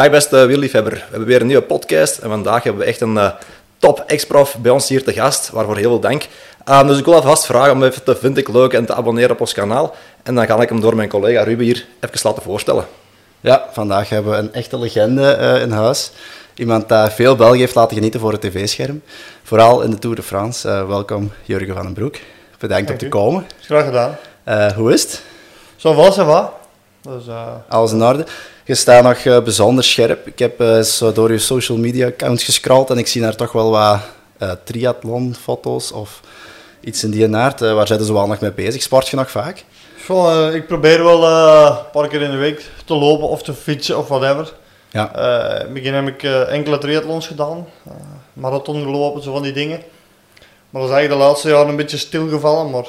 Dag beste wielerliefhebber, we hebben weer een nieuwe podcast en vandaag hebben we echt een uh, top ex-prof bij ons hier te gast, waarvoor heel veel dank. Um, dus ik wil alvast vragen om even te vind ik leuk en te abonneren op ons kanaal. En dan ga ik hem door mijn collega Ruben hier even laten voorstellen. Ja, vandaag hebben we een echte legende uh, in huis. Iemand die veel België heeft laten genieten voor het tv-scherm. Vooral in de Tour de France. Uh, welkom Jurgen van den Broek. Bedankt Dank om te komen. Graag gedaan. hoe is het? Zo was het wat. Dus, Alles in orde. Je staat nog uh, bijzonder scherp. Ik heb zo door je social media accounts gescrolld en ik zie daar toch wel wat uh, triathlon-foto's of iets in die aard. waar zijn ze zo wel nog mee bezig? Sport je nog vaak? Goh, ik probeer wel een paar keer in de week te lopen of te fietsen of whatever. Ja. in het begin heb ik enkele triathlons gedaan, marathon gelopen, zo van die dingen. Maar dat is eigenlijk de laatste jaren een beetje stilgevallen, maar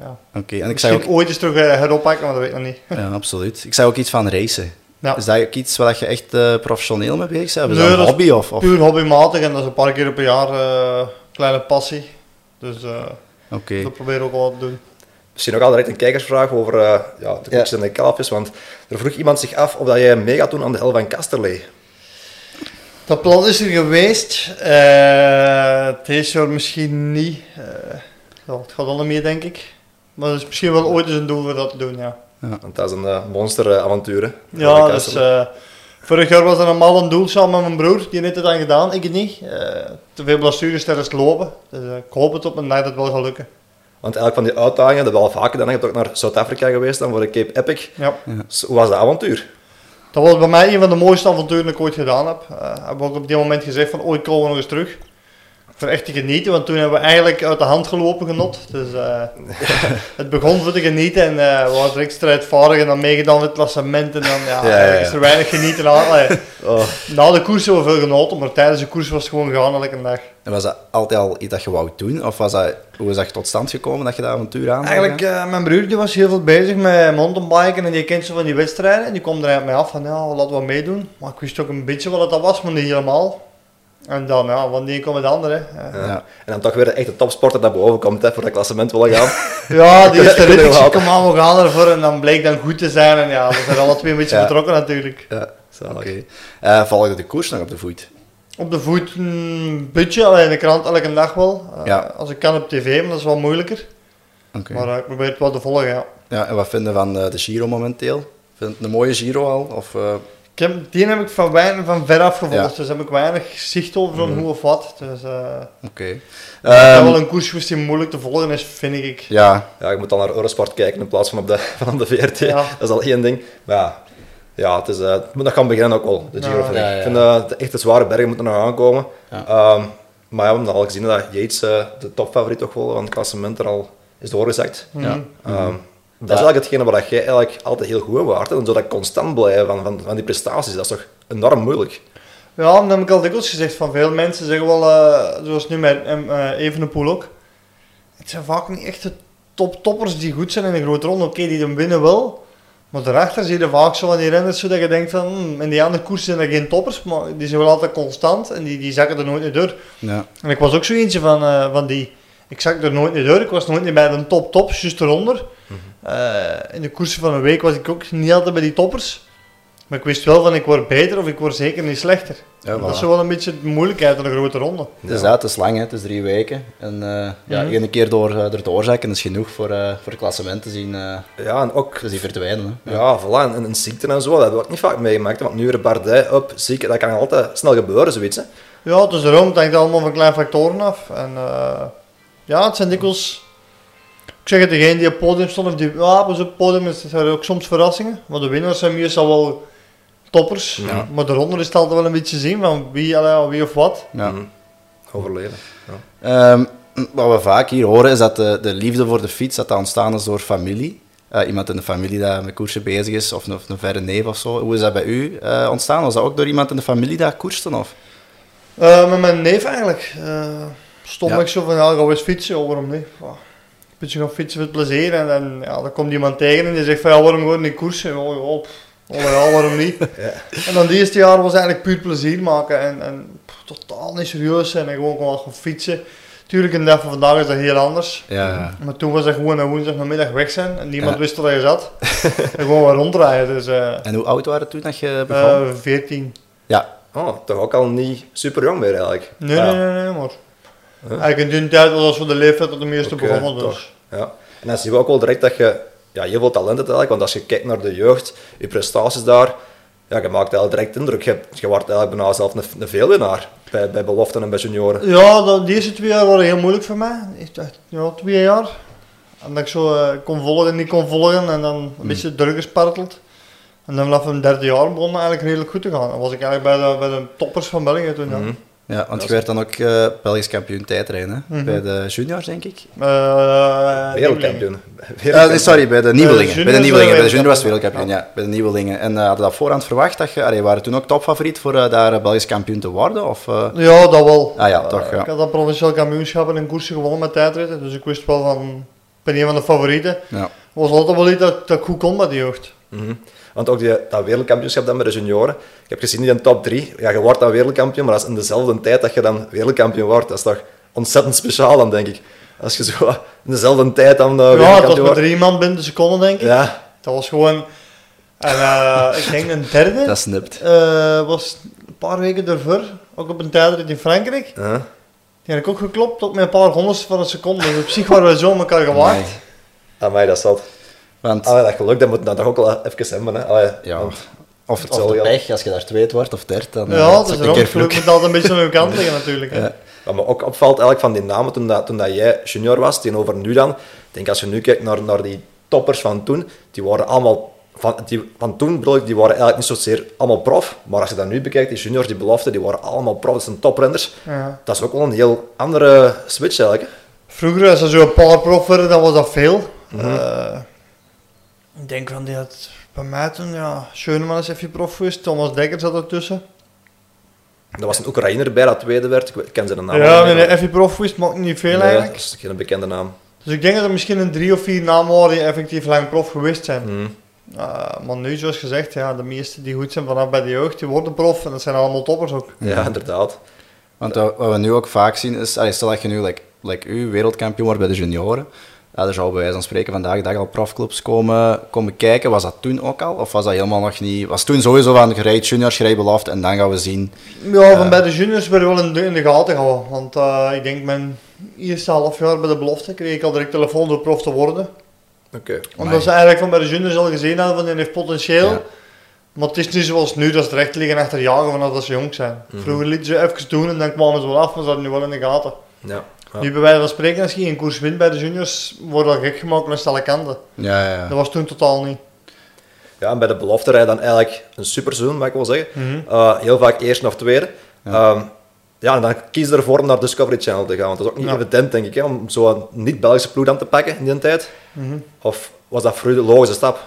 ja. Oké. en ik zou ook... ooit eens terug heroppakken, maar dat weet ik nog niet. Ja, absoluut. Ik zou ook iets van racen. Ja. Is dat ook iets waar je echt uh, professioneel mee bezig bent? Is dat een hobby? Of, of, Puur hobbymatig en dat is een paar keer per jaar uh, kleine passie. Dus uh, okay. dat probeer ik ook wel te doen. Misschien nog al direct een kijkersvraag over uh, ja, de koekjes ja. en de kalfjes. Want er vroeg iemand zich af of dat jij mee gaat doen aan de hel van Kasterlee. Dat plan is er geweest. Uh, deze jaar misschien niet. Uh, het gaat allemaal meer, denk ik. Maar het is misschien wel ooit eens een doel voor dat te doen, ja. Ja. Want dat is een uh, monsteravontuur. ja, dus uh, vorig jaar was er een doel samen met mijn broer. Die heeft het dan gedaan, ik het niet. Uh, te veel blessures tijdens het lopen. Dus ik hoop het op een dag dat het wel gaat lukken. Want eigenlijk van die uitdagingen, dat we al vaker dan, je ook naar Zuid-Afrika geweest dan voor de Cape Epic. Ja. Dus hoe was dat avontuur? Dat was bij mij een van de mooiste avonturen die ik ooit gedaan heb. Uh, heb ook op die moment gezegd van ooit komen we nog eens terug voor echt te genieten, want toen hebben we eigenlijk uit de hand gelopen genot. Dus uh, het begon voor te genieten en uh, we waren direct strijdvaardig en dan meegedaan met het klassement en dan ja, ja, ja. is er weinig genieten aan. oh. Na de koers hebben we veel genoten, maar tijdens de koers was het gewoon gaan elke dag. En was dat altijd al iets dat je wou doen? Of was dat, hoe is dat tot stand gekomen dat je dat avontuur aan Eigenlijk, uh, mijn broer die was heel veel bezig met mountainbiken en die kent zo van die wedstrijden. En die kwam er eigenlijk mee af van ja, laten we meedoen. Maar ik wist ook een beetje wat dat was, maar niet helemaal. En dan, ja, van die komt het andere. Ja. En dan toch weer echt de topsporter naar boven komt hè, voor dat klassement willen gaan. ja, die eerste rit, ik kom aan, we gaan ervoor. En dan bleek dan goed te zijn. En ja, we zijn alle twee een beetje betrokken natuurlijk. Ja, oké. Okay. Uh, eh, volgde de koers nog op de voet? Op de voet een beetje, alleen in de krant elke dag wel. Uh, ja. Als ik kan op tv, maar dat is wel moeilijker. Okay. Maar uh, ik probeer het wel te volgen, ja. Ja, en wat vinden van de Giro momenteel? Vind je het een mooie Giro al? Of, ik heb, die heb ik van, weinig, van ver af gevolgd, dus heb ik weinig zicht over van mm. hoe of wat. Dus, uh, Oké. Okay. Um, wel een koers die moeilijk te volgen is, vind ik. Ja, ja je moet dan naar Eurosport kijken in plaats van op de, van op de VRT. Ja. Dat is al één ding. Maar ja, ja het, is, uh, het moet nog gaan beginnen ook wel, de Giro. Ja, ik vind dat uh, echt de zware bergen moeten nog aankomen. Um, maar ja, we hebben al gezien dat Yates uh, de topfavoriet toch wel van het klassement er al is doorgezakt. Mm um, dat is eigenlijk hetgene waar jij eigenlijk altijd heel goed waard. En zo dat constant blijven van, van, van die prestaties, dat is toch enorm moeilijk. Ja, dat heb ik al dikwijls gezegd van veel mensen zeggen wel, uh, zoals nu met uh, Evenepoel ook. Het zijn vaak niet echt de top-toppers die goed zijn in een grote ronde. Oké, die dan winnen wel. Maar daarachter zie je vaak zo van die renners zo dat je denkt van, hmm, in die andere koersen zijn er geen toppers, maar die zijn wel altijd constant en die, die zakken er nooit niet door. Ja. En ik was ook zo eentje van, uh, van die, ik zak er nooit niet door, ik was nooit niet bij de top-top, juist eronder. Uh, in de koersen van een week was ik ook niet altijd bij die toppers. Maar ik wist wel van ik word beter of ik word zeker niet slechter. Ja, Dat is wel een beetje de moeilijkheid van een grote ronde. Het is, ja. het is lang, hè. het is drie weken. En uh, ja, mm één keer door, uh, erdoor zakken is genoeg voor, uh, voor het klassement te zien, ja, en ook, te zien verdwijnen. Hè. Ja, ja voilà. En, en ziekte en zo, dat hebben we ook niet vaak meegemaakt. Want nu Bardet op ziek, dat kan altijd snel gebeuren, zoiets. Hè. Ja, het is erom, het hangt allemaal van kleine factoren af. En ja, het zijn dikwijls ik zeg het, degene die op het podium stond, of die ja, op het podium is er ook soms verrassingen. Maar de winnaars zijn meestal wel toppers. Ja. Maar daaronder is het altijd wel een beetje zien van wie, allee, wie of wat. Ja. Mm. Overleden. Ja. Um, wat we vaak hier horen is dat de, de liefde voor de fiets dat, dat ontstaan is door familie. Uh, iemand in de familie die met koersen bezig is, of een, of een verre neef of zo. Hoe is dat bij u uh, ontstaan? Was dat ook door iemand in de familie die koerste? Of? Uh, met mijn neef eigenlijk. stond ja. ik zo van, ja, ga eens fietsen, oh, waarom niet? Beetje gaan fietsen voor plezier. En, en ja, dan komt iemand tegen en die zegt van ja, waarom gewoon niet koersen? Oh, oh, oh, ja, waarom niet? ja. En dan die eerste jaar was eigenlijk puur plezier maken en, en pff, totaal niet serieus zijn en gewoon gewoon gaan fietsen. Tuurlijk, in de dag van vandaag is dat heel anders. Ja. Maar toen was dat gewoon een woensdagmiddag weg zijn en niemand wist waar je zat. en gewoon wat rondrijden. Dus, uh, en hoe oud waren toen dat je begon? Uh, 14. Ja. Oh, toch ook al niet super jong meer eigenlijk. Nee, nee, nee, nee, maar... Eigenlijk in die tijd was we de leeftijd dat de meeste begonnen, dus... Ja. En dan zien we ook wel direct dat je ja, heel veel talent hebt eigenlijk, want als je kijkt naar de jeugd, je prestaties daar, ja, je maakt eigenlijk direct indruk. Je, je wordt eigenlijk bijna zelf een, een veelwinnaar bij, bij beloften en bij junioren. Ja, de, de eerste twee jaar waren heel moeilijk voor mij. Echt, echt, ja, twee jaar. En dat ik zo eh, kon volgen en niet kon volgen en dan een beetje druk gesparteld. En dan vanaf mijn derde jaar begon het eigenlijk redelijk goed te gaan. Dan was ik eigenlijk bij de, bij de toppers van België toen. Ja. Mhm. Ja, want Dat je werd dan ook eh, Belgisch kampioen tijdrijden, hè? Mhm. bij de juniors, denk ik. Eh, Wereldkampioen. Eh, Wereldkampioen. sorry, bij de nieuwelingen. Bij de nieuwelingen, bij de was juniors was wereldkampioen. wereldkampioen, ja. Bij de nieuwelingen. En eh, hadden dat voorhand verwacht dat je, allee, waren toen ook topfavoriet voor daar Belgisch kampioen te worden? Of, eh? Ja, dat wel. Ah ja, toch, ja. Ik had dat provinciaal kampioenschap en koersen gewonnen met tijdritten, dus ik wist wel van, ik ben een van de favorieten. ja. Het was altijd wel iets dat, dat ik goed kon met de jeugd. Mhm. Want ook die, dat wereldkampioenschap dan bij de junioren. Ik heb gezien in de top 3. Ja, je wordt dan wereldkampioen, maar dat is in dezelfde tijd dat je dan wereldkampioen wordt. Dat is toch ontzettend speciaal dan, denk ik. Als je zo in dezelfde tijd dan uh, ja, het was met wordt. drie man binnen de seconde, denk ik. Ja, Dat was gewoon... En eh, ik denk een derde. Dat snipt. Eh, was een paar weken ervoor, ook op een tijdrit in Frankrijk. ja. Die had ik ook geklopt, ook met een paar honderdste van een seconde. Dus op zich waren we zo elkaar gewaagd. Amai. Amai, dat zat. Want, Allee, dat geluk, dat moet nou toch ook wel even hebben. Hè. Allee, ja, want- of, Het of de wel. pech, als je daar tweede wordt of derde, dan eh, Ja, is dat is het een keer Geluk moet altijd een beetje aan uw kant liggen natuurlijk. hè. Ja. Wat me ook opvalt eigenlijk van die namen toen, dat, toen dat jij junior was, tegenover nu dan. Ik denk als je nu kijkt naar, naar die toppers van toen, die waren allemaal... Van, die, van toen bedoel ik, die waren eigenlijk niet zozeer allemaal prof. Maar als je dat nu bekijkt, die juniors, die beloften, die waren allemaal prof. Dat zijn toprenners. Ja. Dat is ook wel een heel andere switch eigenlijk. hè. Vroeger, als er zo een paar prof werden, dan was dat veel. Mhm. Eh, ik denk van die had bij mij toen, ja, Schöneman is even prof geweest, Thomas Dekker zat ertussen. Er was een Oekraïner bij dat tweede werd. Ik ken zijn naam ja, nee, even prof ook niet veel Nee, eigenlijk. dat is geen bekende naam. Dus ik denk dat er misschien een drie of vier namen waren die effectief lang prof geweest zijn. Mhm. Uh, maar nu, zoals gezegd, ja, de meesten die goed zijn vanaf bij de jeugd, die worden prof en dat zijn allemaal toppers ook. Ja, inderdaad. Want wat we nu ook vaak zien is, allee, stel dat je nu, like, like u, wereldkampioen wordt bij de junioren, er zou bij wijze van spreken vandaag dag al profclubs komen, komen kijken. Was dat toen ook al? Of was dat helemaal nog niet? Was toen sowieso van gereid juniors, gereid belofte en dan gaan we zien. Ja, van bij de juniors werden we wel in de, in de gaten gehouden. Want eh, ik denk mijn eerste half jaar bij de belofte kreeg ik al direct telefoon door prof te worden. Oké. Omdat ze eigenlijk van bij de juniors al gezien hadden van die heeft potentieel. Ja. Maar het is niet zoals nu, dat ze direct liggen achter jagen vanaf dat ze jong zijn. Vroeger lieten ze even doen en dan kwamen ze wel af, maar ze hadden nu wel in de gaten. Ja. Ja. Nu bij wijze van spreken, als je een koers wint bij de juniors, wordt dat gek gemaakt met stelle kanten. Ja, ja, ja. Dat was toen totaal niet. Ja, en bij de belofte rij je dan eigenlijk een superseizoen, mag ik wel zeggen. Mhm. Uh, heel vaak eerst of tweede. Ja. Ja. ja, en dan kies je ervoor om naar Discovery Channel te gaan. Want dat is ook niet Ja. evident, denk ik, hè, om zo'n niet-Belgische ploeg aan te pakken in die tijd. Mhm. Of was dat voor u de logische stap?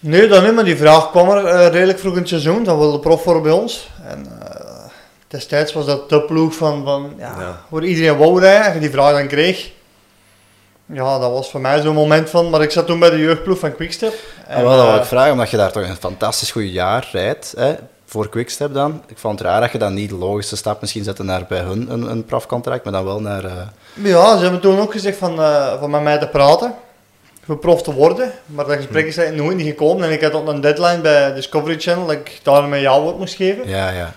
Nee, dan niet, maar die vraag kwam er eh, redelijk vroeg in het seizoen. Dan wilde prof voor bij ons. En eh, destijds was dat de ploeg van, van ja, Ja. waar iedereen wou rijden. En je die vraag dan kreeg. Ja, dat was voor mij zo'n moment van... Maar ik zat toen bij de jeugdploeg van Quickstep. En Ah, wel, dat wil ik vragen, omdat je daar toch een fantastisch goed jaar rijdt, hè, voor Quickstep dan. Ik vond het raar dat je dan niet de logische stap misschien zette naar bij hun een, een profcontract, maar dan wel naar... eh, Ja, ze hebben toen ook gezegd van, eh, van met mij te praten. Voor prof te worden. Maar dat gesprek is nooit niet gekomen. En ik had ook een deadline bij Discovery Channel. Dat ik daar met jou wat moest geven. ja, ja.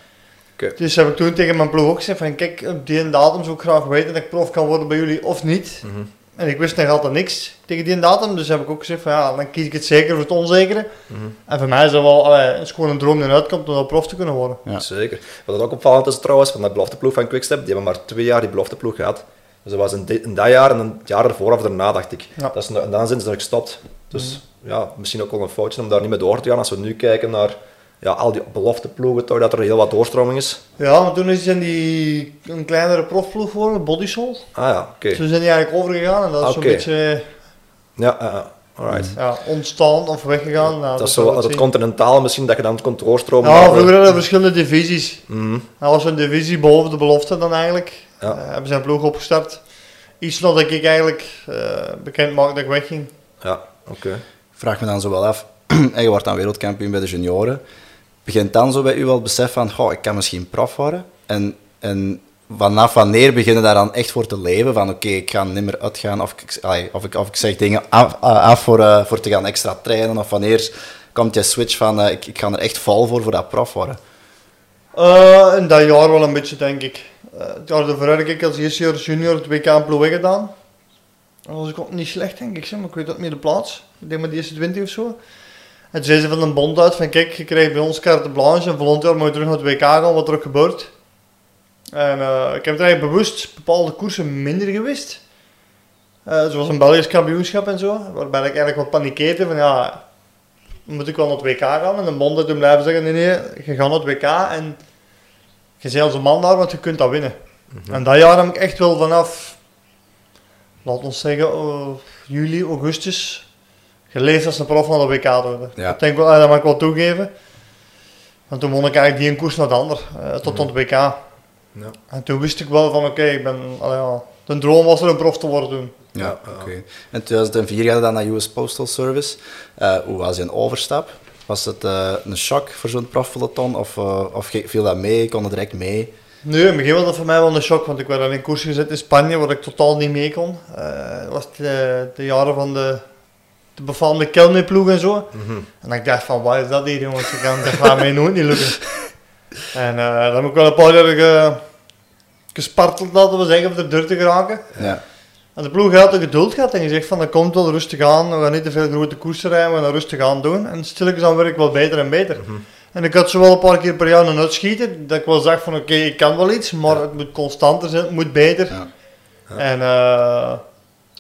Dus heb ik toen tegen mijn ploeg ook gezegd van kijk, op die datum zou ik graag weten dat ik prof kan worden bij jullie of niet. Mhm. En ik wist nog altijd niks tegen die datum, dus heb ik ook gezegd van ja, dan kies ik het zeker voor het onzekere. Mhm. En voor mij is dat wel, allee, is gewoon een droom die uitkomt om wel prof te kunnen worden. Ja. Zeker. Wat ook opvallend is trouwens, van dat belofteploeg van Quickstep, die hebben maar twee jaar die belofteploeg gehad. Dus dat was in, dat jaar en een jaar ervoor of daarna, dacht ik. Ja. Dat is, en dan zijn ze er gestopt. Dus ja, misschien ook wel een foutje om daar niet mee door te gaan. Als we nu kijken naar ja, al die belofteploegen, toch dat er heel wat doorstroming is. Ja, maar toen is zijn die een kleinere profploeg geworden, Bodysol. Ah ja, oké. Toen zijn die eigenlijk overgegaan en dat is zo'n beetje Ja, ja, ja. alright. ja, ontstaan of weggegaan. Nou, dat is zo het continentale misschien, dat je dan kunt doorstromen. Ja, vroeger hadden we verschillende divisies. Mhm. Dat was een divisie boven de belofte dan eigenlijk. Ja. Eh, hebben zijn ploeg opgestart. Iets dat ik eigenlijk eh, bekend maakte dat ik wegging. Ja, oké. Ik vraag me dan zo wel af, en je wordt dan wereldkampioen bij de junioren. Begint dan zo bij u wel besef van, goh, ik kan misschien prof worden? En, en vanaf wanneer beginnen daar dan echt voor te leven? Van oké, ik ga niet meer uitgaan of ik, of ik, of ik zeg dingen af, af voor, eh, voor te gaan extra trainen? Of wanneer komt je switch van, eh, ik, ik ga er echt vol voor, voor dat prof worden? In dat jaar wel een beetje, denk ik. Het jaar ervoor heb ik als eerste jaar junior het WK in Ploeg gedaan. Dat was niet slecht, denk ik. Maar ik weet dat niet de plaats. Ik denk maar de eerste 20 of zo. En toen zei ze van een bond uit van kijk, je krijgt bij ons carte blanche en volgend jaar moet je terug naar het WK gaan, wat er ook gebeurt. En uh, ik heb er eigenlijk bewust bepaalde koersen minder gewist. Uh, zoals een Belgisch kampioenschap en zo, waarbij ik eigenlijk wat panikeerde van ja, moet ik wel naar het WK gaan? En de bonden toen blijven zeggen, nee nee, je gaat naar het WK en je bent onze man daar, want je kunt dat winnen. Mhm. En dat jaar heb ik echt wel vanaf, laat ons zeggen, uh, juli, augustus, geleefd als een prof van de WK worden. Ja. Ik denk wel, dat mag ik wel toegeven. Want toen won ik eigenlijk die een koers naar de ander, uh, tot mm -hmm. het WK. Ja. En toen wist ik wel van oké, okay, ik ben, allee, ja, de droom was er een prof te worden toen. Ja, oké. Okay. In 2004 ga je dan naar US Postal Service. Uh, hoe was je een overstap? Was het uh, een shock voor zo'n profpeloton of, uh, of viel dat mee? Kon het direct mee? Nee, in het begin was dat voor mij wel een shock, want ik werd al in koers gezet in Spanje waar ik totaal niet mee kon. Het was de, de, jaren van de, de befaamde Kelme-ploeg en zo. Mm -hmm. En ik dacht van, wat is dat hier jongens? Dat gaat mij nooit niet lukken. En dan heb ik wel een paar jaar ge, gesparteld, laten we zeggen, om er deur te geraken. Ja. En de ploeg had de geduld gehad en gezegd van dat komt wel rustig aan, we gaan niet te veel grote koersen rijden, we gaan rustig aan doen. En stilletjes aan werk wel beter en beter. Mm -hmm. En ik had zo wel een paar keer per jaar een uitschieten, dat ik wel zag van oké, okay, ik kan wel iets, maar ja. het moet constanter zijn, het moet beter. Ja. Ja. En uh,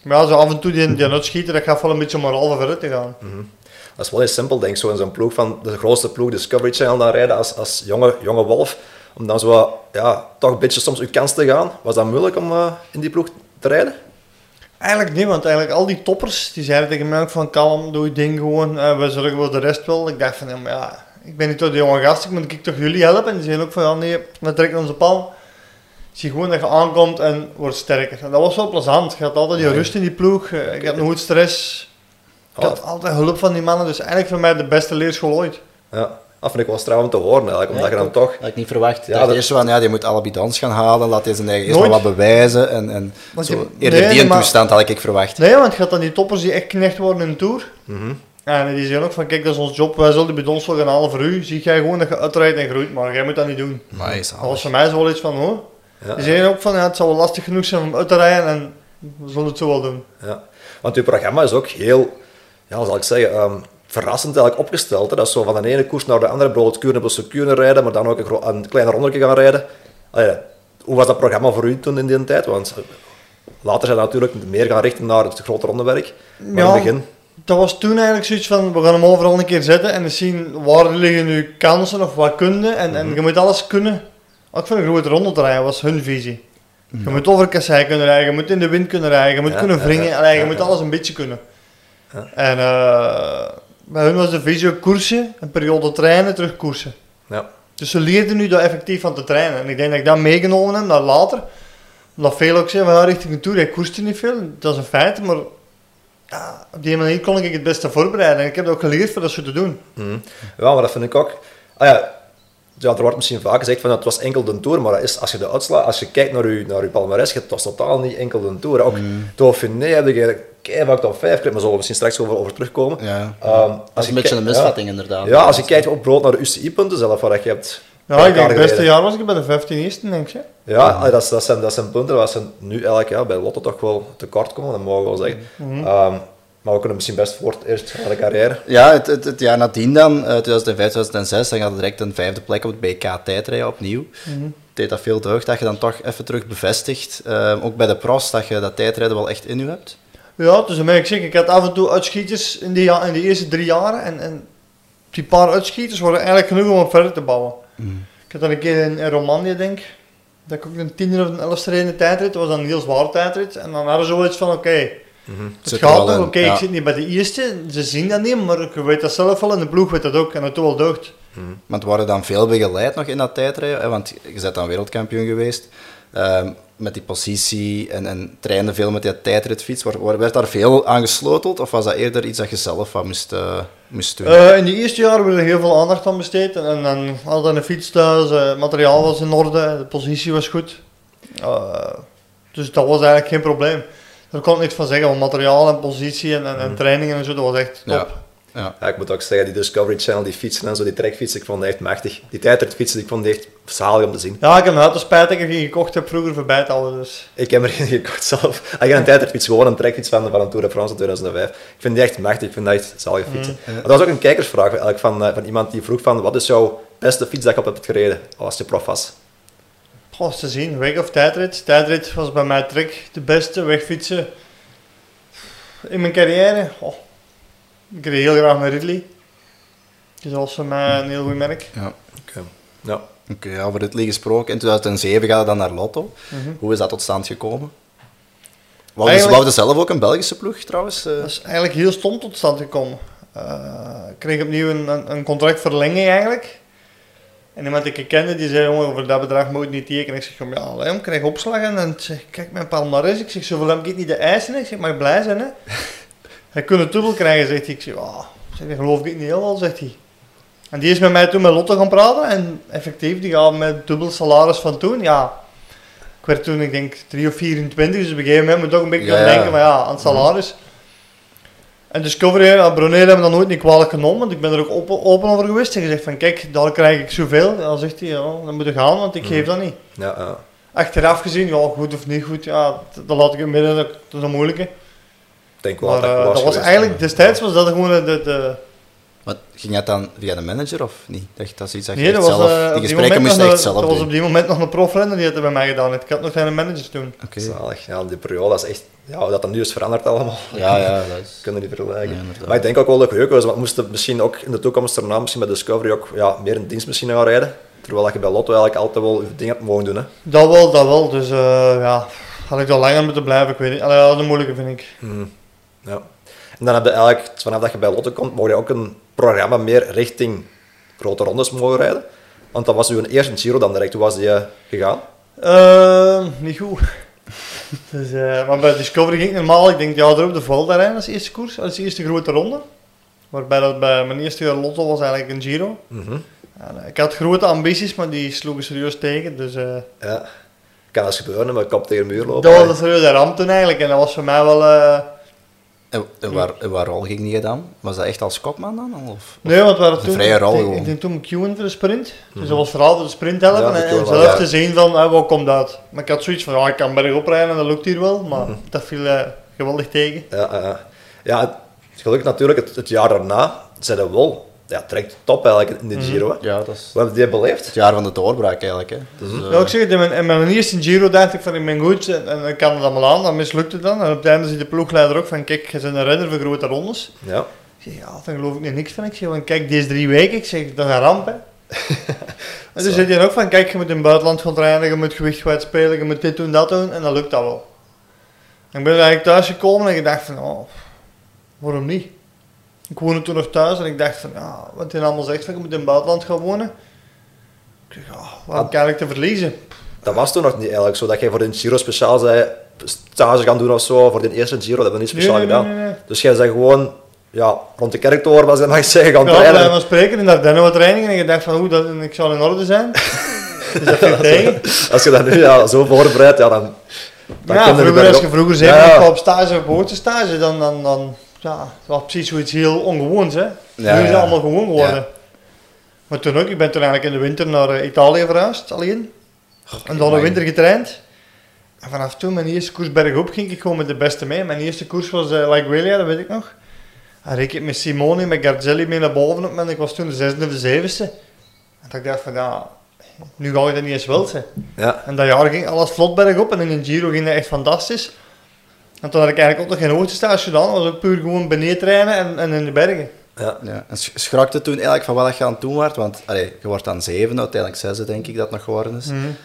maar ja, zo af en toe die, die uitschieten, dat gaat wel een beetje moraal vooruit te gaan. Mm -hmm. Dat is wel heel simpel, denk ik, zo in zo'n ploeg van de grootste ploeg, Discovery Channel, dan rijden als, als jonge, jonge wolf. Om dan zo, ja, toch een beetje soms uw kans te gaan. Was dat moeilijk om uh, in die ploeg te rijden? Eigenlijk niet, want eigenlijk al die toppers, die zeiden tegen mij ook van kalm, doe je ding gewoon, uh, we zorgen voor de rest wel. Ik dacht van, ja, ik ben niet toch de jonge gast, ik moet ik toch jullie helpen? En die zeiden ook van, ja nee, we trekken onze pan. Zie gewoon dat je aankomt en wordt sterker. En dat was wel plezant. Je had altijd die rust in die ploeg, ik had nooit stress. Ik had altijd hulp van die mannen, dus eigenlijk voor mij de beste leerschool ooit. Ja. Dat vind ik wel straf om te horen, eigenlijk, omdat ja, je dan toch... Dat had ik niet verwacht. Ja, dat... eerste van, ja, die moet alle bidons gaan halen, laat hij zijn eigen eerst wat bewijzen. En, en zo, eerder nee, die maar... toestand had ik verwacht. Nee, want je had dan die toppers die echt knecht worden in de Tour. Mm -hmm. En die zeggen ook van, kijk, dat is ons job, wij zullen die bidons wel gaan halen voor u. Zie jij gewoon dat je uitrijdt en groeit, maar jij moet dat niet doen. Nice, dat was voor mij zo wel iets van, oh. Ja, die zeggen ook van, ja, het zal wel lastig genoeg zijn om uit te rijden en we zullen het zo wel doen. Ja, want uw programma is ook heel, ja, zal ik zeggen... Um, verrassend eigenlijk opgesteld. Hè. Dat is zo van de ene koers naar de andere, bijvoorbeeld Kuurne Kuurne rijden, maar dan ook een, een kleine rondje gaan rijden. Allee, hoe was dat programma voor u toen in die tijd? Want eh, later zijn we natuurlijk meer gaan richten naar het grote rondewerk. Maar ja, in het begin... Dat was toen eigenlijk zoiets van, we gaan hem overal een keer zetten en zien waar liggen nu kansen of wat kunnen. En, mm -hmm. en je moet alles kunnen. Ook voor een grote ronde te rijden was hun visie. Je ja. moet over kassei kunnen rijden, je moet in de wind kunnen rijden, je moet ja, kunnen wringen. Ja, je moet alles een beetje kunnen. En uh, bij hun was de visio koersen, een periode trainen, terug koersen. Ja. Dus ze leerden nu dat effectief van te trainen. En ik denk dat ik dat meegenomen heb naar later. Omdat veel ook zeggen, van, ja, richting de Tour, ik koerste niet veel. Dat is een feit, maar ja, op die manier kon ik het beste voorbereiden. En ik heb dat ook geleerd voor dat zo te doen. Mm. Ja, maar dat vind ik ook. Ah ja, ja, er wordt misschien vaak gezegd van het was enkel de Tour, maar is, als je de uitslaat, als je kijkt naar je, naar uw palmarès, het was totaal niet enkel de Tour. Ook mm. Dauphiné heb je keihard top 5 maar zullen we misschien straks over, over terugkomen. Ja. Um, als dat is een beetje een misvatting inderdaad. Ja, als je kijkt op brood naar de UCI-punten zelf, waar je hebt... Ja, ik denk het beste jaar was ik bij de 15 eerste, denk je. Ja, Dat, dat, zijn, dat zijn punten waar ze nu elk jaar bij Lotte toch wel tekort komen, dat mogen we wel zeggen. Mm -hmm. um, maar we kunnen misschien best voor het eerst van de carrière. Ja, het, het, het jaar nadien dan, uh, 2005, 2006, dan gaat het direct een vijfde plek op het BK tijdrijden opnieuw. Mm -hmm. deed dat veel deugd dat je dan toch even terug bevestigt, uh, ook bij de pros, dat je dat tijdrijden wel echt in je hebt. Ja, dus dan ben ik zeker. Ik had af en toe uitschieters in, die, in de eerste drie jaren. En, en die paar uitschieters worden eigenlijk genoeg om verder te bouwen. Mm. Ik had dan een keer in, in Romandie, denk dat ik ook een tiende of een elfste in de tijdrit. Dat was dan een heel zwaar tijdrit. En dan hadden ze zoiets van, oké, okay, mm -hmm. het gaat nog, oké, okay, ja. ik zit niet bij de eerste. Ze zien dat niet, maar ik weet dat zelf wel en de ploeg weet dat ook. En doet wel deugd. Mm. Maar het worden dan veel begeleid nog in dat tijdrijden, want je bent dan wereldkampioen geweest. Um, met die positie en, en trainde veel met die tijdritfiets. Werd daar veel aan gesloteld of was dat eerder iets dat je zelf moest, uh, moest doen? Uh, in de eerste jaren werd er heel veel aandacht aan besteed. En, dan hadden een fiets thuis, uh, het materiaal was in orde, de positie was goed. dus dat was eigenlijk geen probleem. Daar kon ik niks van zeggen, want materiaal en positie en, en, en mm. trainingen en zo, dat was echt top. Ja. Ja. ik moet ook zeggen, die Discovery Channel, die fietsen en zo, die trekfietsen, ik vond die echt machtig. Die tijdritfietsen, ik vond die echt zalig om te zien. Ja, ik heb een auto spijt dat ik die gekocht heb vroeger voorbij het al, dus... Ik heb er geen gekocht zelf. Ik heb een tijdritfiets, gewoon een trekfiets van, van een Tour de France 2005. Ik vind die echt machtig, ik vind dat echt zalige fietsen. Mm. Dat was ook een kijkersvraag eigenlijk van, eh, van iemand die vroeg van, wat is jouw beste fiets dat je op hebt gereden als je prof was? Goh, te zien, weg of tijdrit. Tijdrit was bij mij trek de beste, wegfietsen in mijn carrière. Oh, ik reed heel graag met Ridley. Dus dat was voor mij een heel goed merk. Ja, oké. Ja. Oké, okay, over Ridley gesproken. In 2007 gaat het dan naar Lotto. Mhm. Hoe is dat tot stand gekomen? Wou je zelf ook een Belgische ploeg trouwens? Eh? Dat is eigenlijk heel stom tot stand gekomen. Uh, ik kreeg opnieuw een, een, een contractverlenging eigenlijk. En iemand die ik kende, die zei, jongen, voor dat bedrag moet je niet tekenen. Ik zeg, ja, alleen, ik krijg opslag. En dan zeg kijk, mijn palmarès. Ik zeg, zoveel heb ik niet de eisen. Ik zeg, mag blij zijn, hè. Hij kon het dubbel krijgen, zegt hij. Ik zeg, oh, zeg, dat geloof ik niet helemaal, zegt hij. En die is met mij toen met Lotte gaan praten. En effectief, die gaat met dubbel salaris van toen. Ja, ik werd toen, ik denk, 3 of 24. Dus op een gegeven moment moet ik toch een beetje gaan denken, maar ja, aan het salaris. En Discovery, ja, Brunel hebben dat nooit niet kwalijk genomen, want ik ben er ook open, open over geweest en gezegd van kijk, daar krijg ik zoveel. dan zegt hij, ja, dan moet je gaan, want ik mm. geef dat niet. Ja, ja. Achteraf gezien, ja, goed of niet goed, ja, dat laat ik in midden, dat, dat is een moeilijke. Denk wel maar, dat, uh, dat was eigenlijk, destijds was dat gewoon de, de, maar ging het dan via de manager of niet? Dat, dat is iets dat je dat zelf... Uh, die gesprekken moest echt zelf Dat was op die moment nog een profrenner die het bij mij gedaan. Ik had nog geen manager toen. Oké. Zalig. Ja, die periode is echt... Ja, dat dan nu is veranderd allemaal. Ja, ja. Dat is... Kunnen die vergelijken. maar ik denk ook wel dat het was, want we moesten misschien ook in de toekomst erna misschien bij Discovery ook ja, meer een dienstmachine gaan rijden. Terwijl je bij Lotto eigenlijk altijd wel je ding hebt mogen doen. Hè. Dat wel, dat wel. Dus uh, ja, had ik daar langer moeten blijven, ik weet niet. Allee, dat is een moeilijke, vind ik. Mm. Ja. En dan heb je eigenlijk, vanaf dat je bij Lotto komt, mocht je ook een programma meer richting grote rondes mogen rijden. Want dat was uw eerste Giro dan direct. Hoe was die uh, gegaan? Uh, niet goed. dus, uh, maar bij Discovery ging ik normaal, ik denk ja, erop de Valda als eerste koers, als eerste grote ronde. Waarbij dat bij mijn eerste Lotto was eigenlijk een Giro. Mm ik had grote ambities, maar die sloegen serieus tegen. Dus, ja, kan als gebeuren, maar kop tegen de muur lopen. Dat was een serieuze ramp toen eigenlijk. En dat was voor mij wel en, waar, waar rol ging die dan? Was dat echt als kopman dan? Of, nee, want we waren toen... vrije rol Ik denk toen McEwen voor de sprint. Dus dat was vooral voor de sprint helpen en, zelf te zien van, uh, wat komt dat? Maar ik had zoiets van, ja, ik kan bergop rijden en dat lukt hier wel. Maar mhm. dat viel uh, geweldig tegen. Ja, uh, ja gelukkig natuurlijk het, het jaar daarna zijn we wel ja, trekt top eigenlijk in de mhm. Giro. Ja, dat is... Wat heb je beleefd? Het jaar van de doorbraak eigenlijk. Hè. Dus, uh... Ja, ik zeg het, in mijn, in mijn eerste Giro dacht ik van ik ben goed en, en ik kan het allemaal aan, dan mislukt het dan. En op het einde ziet de ploegleider ook van kijk, je bent een renner voor grote rondes. Ja. Ik zeg, ja, dan geloof ik niet niks van. Ik zeg, van, kijk, deze drie weken, ik zeg, dat is een ramp hè. en dan zit je ook van, kijk, je moet in het buitenland gaan trainen, je moet gewicht kwijt spelen, je moet dit doen, dat doen, en dan lukt dat wel. En ik ben eigenlijk thuis gekomen en ik dacht van, oh, waarom niet? Ik woonde toen nog thuis en ik dacht van, ja, wat hij allemaal zegt van, je moet in het buitenland gaan wonen. Ik dacht, ja, wat kan ik te verliezen? Dat was toen nog niet eigenlijk zo, dat jij voor de Giro speciaal zei, stage gaan doen of zo, voor de eerste Giro, dat hebben we niet speciaal gedaan. dus jij zei gewoon, ja, rond de kerktoren was je mag zeggen, gaan ja, trainen. Ja, we spreken in Ardennen wat trainingen en je dacht van, hoe, dat, ik zal in orde zijn. dus dat tegen. Als je dat nu ja, zo voorbereidt, ja, dan... dan ja, vroeger, als je vroeger zei, ja, op stage, op stage, dan, dan, dan ja, dat was precies zoiets heel ongewoons. Hè. Ja, nu is het allemaal gewoon geworden. Maar toen ook, ik ben toen eigenlijk in de winter naar uh, Italië verhuisd, alleen. en dan de winter getraind. En vanaf toen, mijn eerste koers bergop, ging ik gewoon met de beste mee. Mijn eerste koers was uh, Like Willia, dat weet ik nog. En ik met Simone, met Garzelli mee naar boven op en ik was toen de zesde of de zevende. En ik dacht van, ja, nu ga je dat niet eens wild zijn. Ja. En dat jaar ging alles vlot bergop en in een Giro ging dat echt fantastisch. En toen had ik eigenlijk ook nog geen hoogtestage gedaan. Dat was ook puur gewoon beneden trainen en, en in de bergen. Ja. ja. En schrakte toen eigenlijk van wat je aan het doen was? Want allee, je wordt dan zeven, uiteindelijk zesde denk ik dat nog geworden is. Mm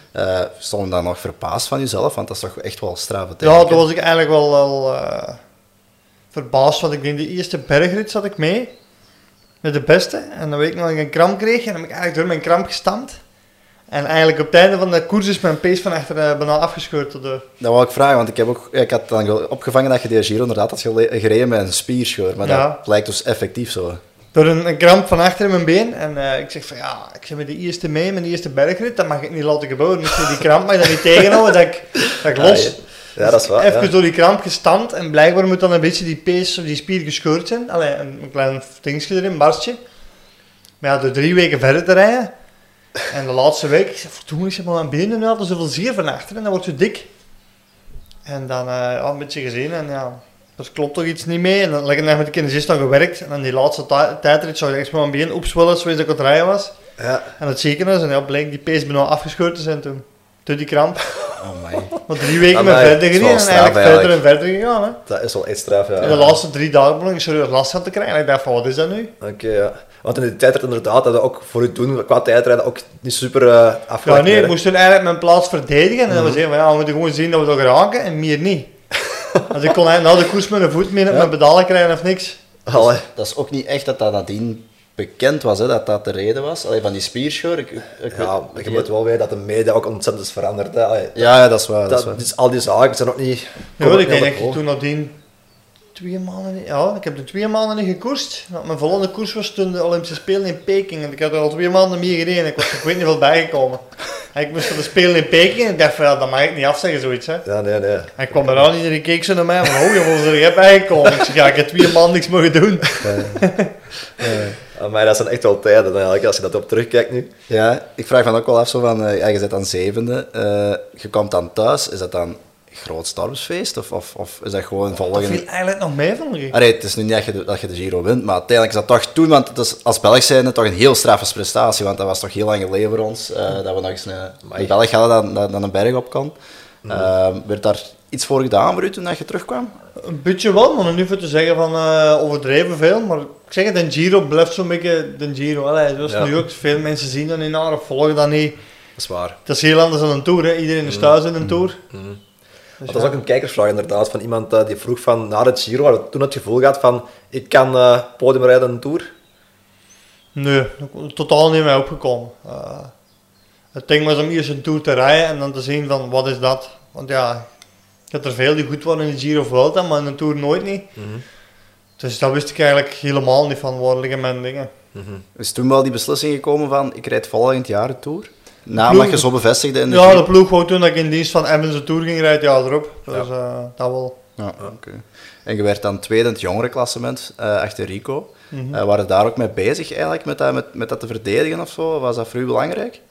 stond je dan nog verbaasd van jezelf? Want dat is toch echt wel straffe Ja, toen was ik eigenlijk wel, wel uh, verbaasd. Want ik denk de eerste bergrit zat ik mee. Met de beste. En dan weet ik nog dat ik een kramp kreeg. En dan heb ik eigenlijk door mijn kramp gestampt. En eigenlijk op het einde van de koers is mijn pace van achter uh, bijna afgescheurd. Tot de... Dat wou ik vragen, want ik, heb ook, ik had dan opgevangen dat je de Giro inderdaad had gereden met een spierscheur. Maar dat lijkt dus effectief zo. Door een, een, kramp van achter in mijn been. En uh, ik zeg van ja, ik zit met de eerste mee, mijn eerste bergrit. Dat mag ik niet laten gebeuren. Dus die kramp mag dan niet tegenhouden dat ik, dat ik los. Ja, dat is waar. Even door die kramp gestampt en blijkbaar moet dan een beetje die pees of die spier gescheurd zijn. Allee, een, klein dingetje erin, een barstje. Maar ja, door drie weken verder te rijden. En de laatste week, ik zei, toen is je maar aan benen nu hadden zoveel zeer van achter en dan wordt je dik. En dan uh, ja, een beetje gezien en ja, er klopt toch iets niet mee. En dan lekker met de kinesist dan gewerkt. En dan die laatste tijdrit zou je echt maar aan benen opzwellen zoals ik aan het rijden was. Ja. En het ziekenhuis en ja, bleek die pees bijna afgescheurd te zijn toen. Door die kramp. Oh my. Want drie weken met verder gereden en eigenlijk verder en verder gegaan. Hè. Dat is wel echt straf, ja. En de laatste drie dagen begon ik serieus last van te krijgen. En ik dacht van, wat is dat nu? Oké, ja. Want in die tijdrit inderdaad hadden ook voor u doen, qua tijdrijden, ook niet super uh, Ja, nee, ik moest toen eigenlijk mijn plaats verdedigen. En dan was van, ja, we moeten gewoon zien dat we dat geraken en meer niet. Als ik kon eigenlijk na de koers met een voet mee op mijn pedalen krijgen of niks. Allee. Dat is ook niet echt dat dat nadien bekend was, hè, dat dat de reden was. Allee, van die spierscheur. Ik, ik ja, weet, je moet wel weten dat de media ook ontzettend is veranderd. Hè. ja, ja, dat is waar. Dat, dat is al die zaken zijn nog niet... Ja, ik denk toen nadien twee maanden niet, ja, ik heb er twee maanden niet gekoerst. Mijn volgende koers was toen de Olympische Spelen in Peking. En ik had er al twee maanden mee gereden. Ik was er weet niet veel bijgekomen. En ik moest voor de Spelen in Peking en ik dacht van, ja, dat mag ik niet afzeggen, zoiets. Hè. Ja, nee, nee. En ik kwam eraan, iedereen keek zo naar mij van, oh, je was er jij bijgekomen. Ik zeg, ja, ik heb twee maanden niks mogen doen. Ja. maar dat zijn echt wel tijden eigenlijk, als je dat op terugkijkt nu. Ja, ik vraag me ook wel af, zo van, uh, ja, je zit dan zevende, uh, je komt dan thuis, is dat dan groot? Of, of, of is dat gewoon volgen? Dat viel eigenlijk nog mee, ik. Allee, het is nu niet dat je, dat je de Giro wint, maar uiteindelijk is dat toch toen, want het is als Belg zijn toch een heel straffe prestatie, want dat was toch heel lang geleden voor ons, uh, dat we nog eens een, in België hadden dat, dat, een berg op kan. Mm. Uh, werd daar iets voor gedaan voor u toen je terugkwam? Een beetje wel, maar nu voor te zeggen van uh, overdreven veel, maar ik zeg het, de Giro blijft zo'n beetje de Giro. Allee, zoals ja. nu ook, veel mensen zien dat niet naar of volgen dat niet. Dat is waar. Dat is heel anders dan een Tour, hè. iedereen is thuis in een Tour. Mm. Dus dat was ook een kijkersvraag inderdaad, van iemand uh, die vroeg van na het Giro, had toen het gevoel gehad van ik kan uh, podium rijden in een Tour? Nee, totaal niet mee opgekomen. Uh, het ding was om eerst een Tour te rijden en dan te zien van wat is dat. Want ja, ik had er veel die goed waren in de Giro of Vuelta, maar in een Tour nooit niet. Mm -hmm. Dus dat wist ik eigenlijk helemaal niet van waar liggen mijn dingen. Mm -hmm. Is toen wel die beslissing gekomen van ik rijd volgend jaar de Tour? Na dat je zo bevestigde in de Ja, de ploeg wou toen dat ik in dienst van Evans de Tour ging rijden, ja erop. Dus ja. Uh, dat wel. Ja, oké. En je werd dan tweede in het jongerenklassement uh, achter Rico. Mm -hmm. uh, waren daar ook mee bezig eigenlijk, met dat, met, met dat te verdedigen of zo? Was dat voor u belangrijk?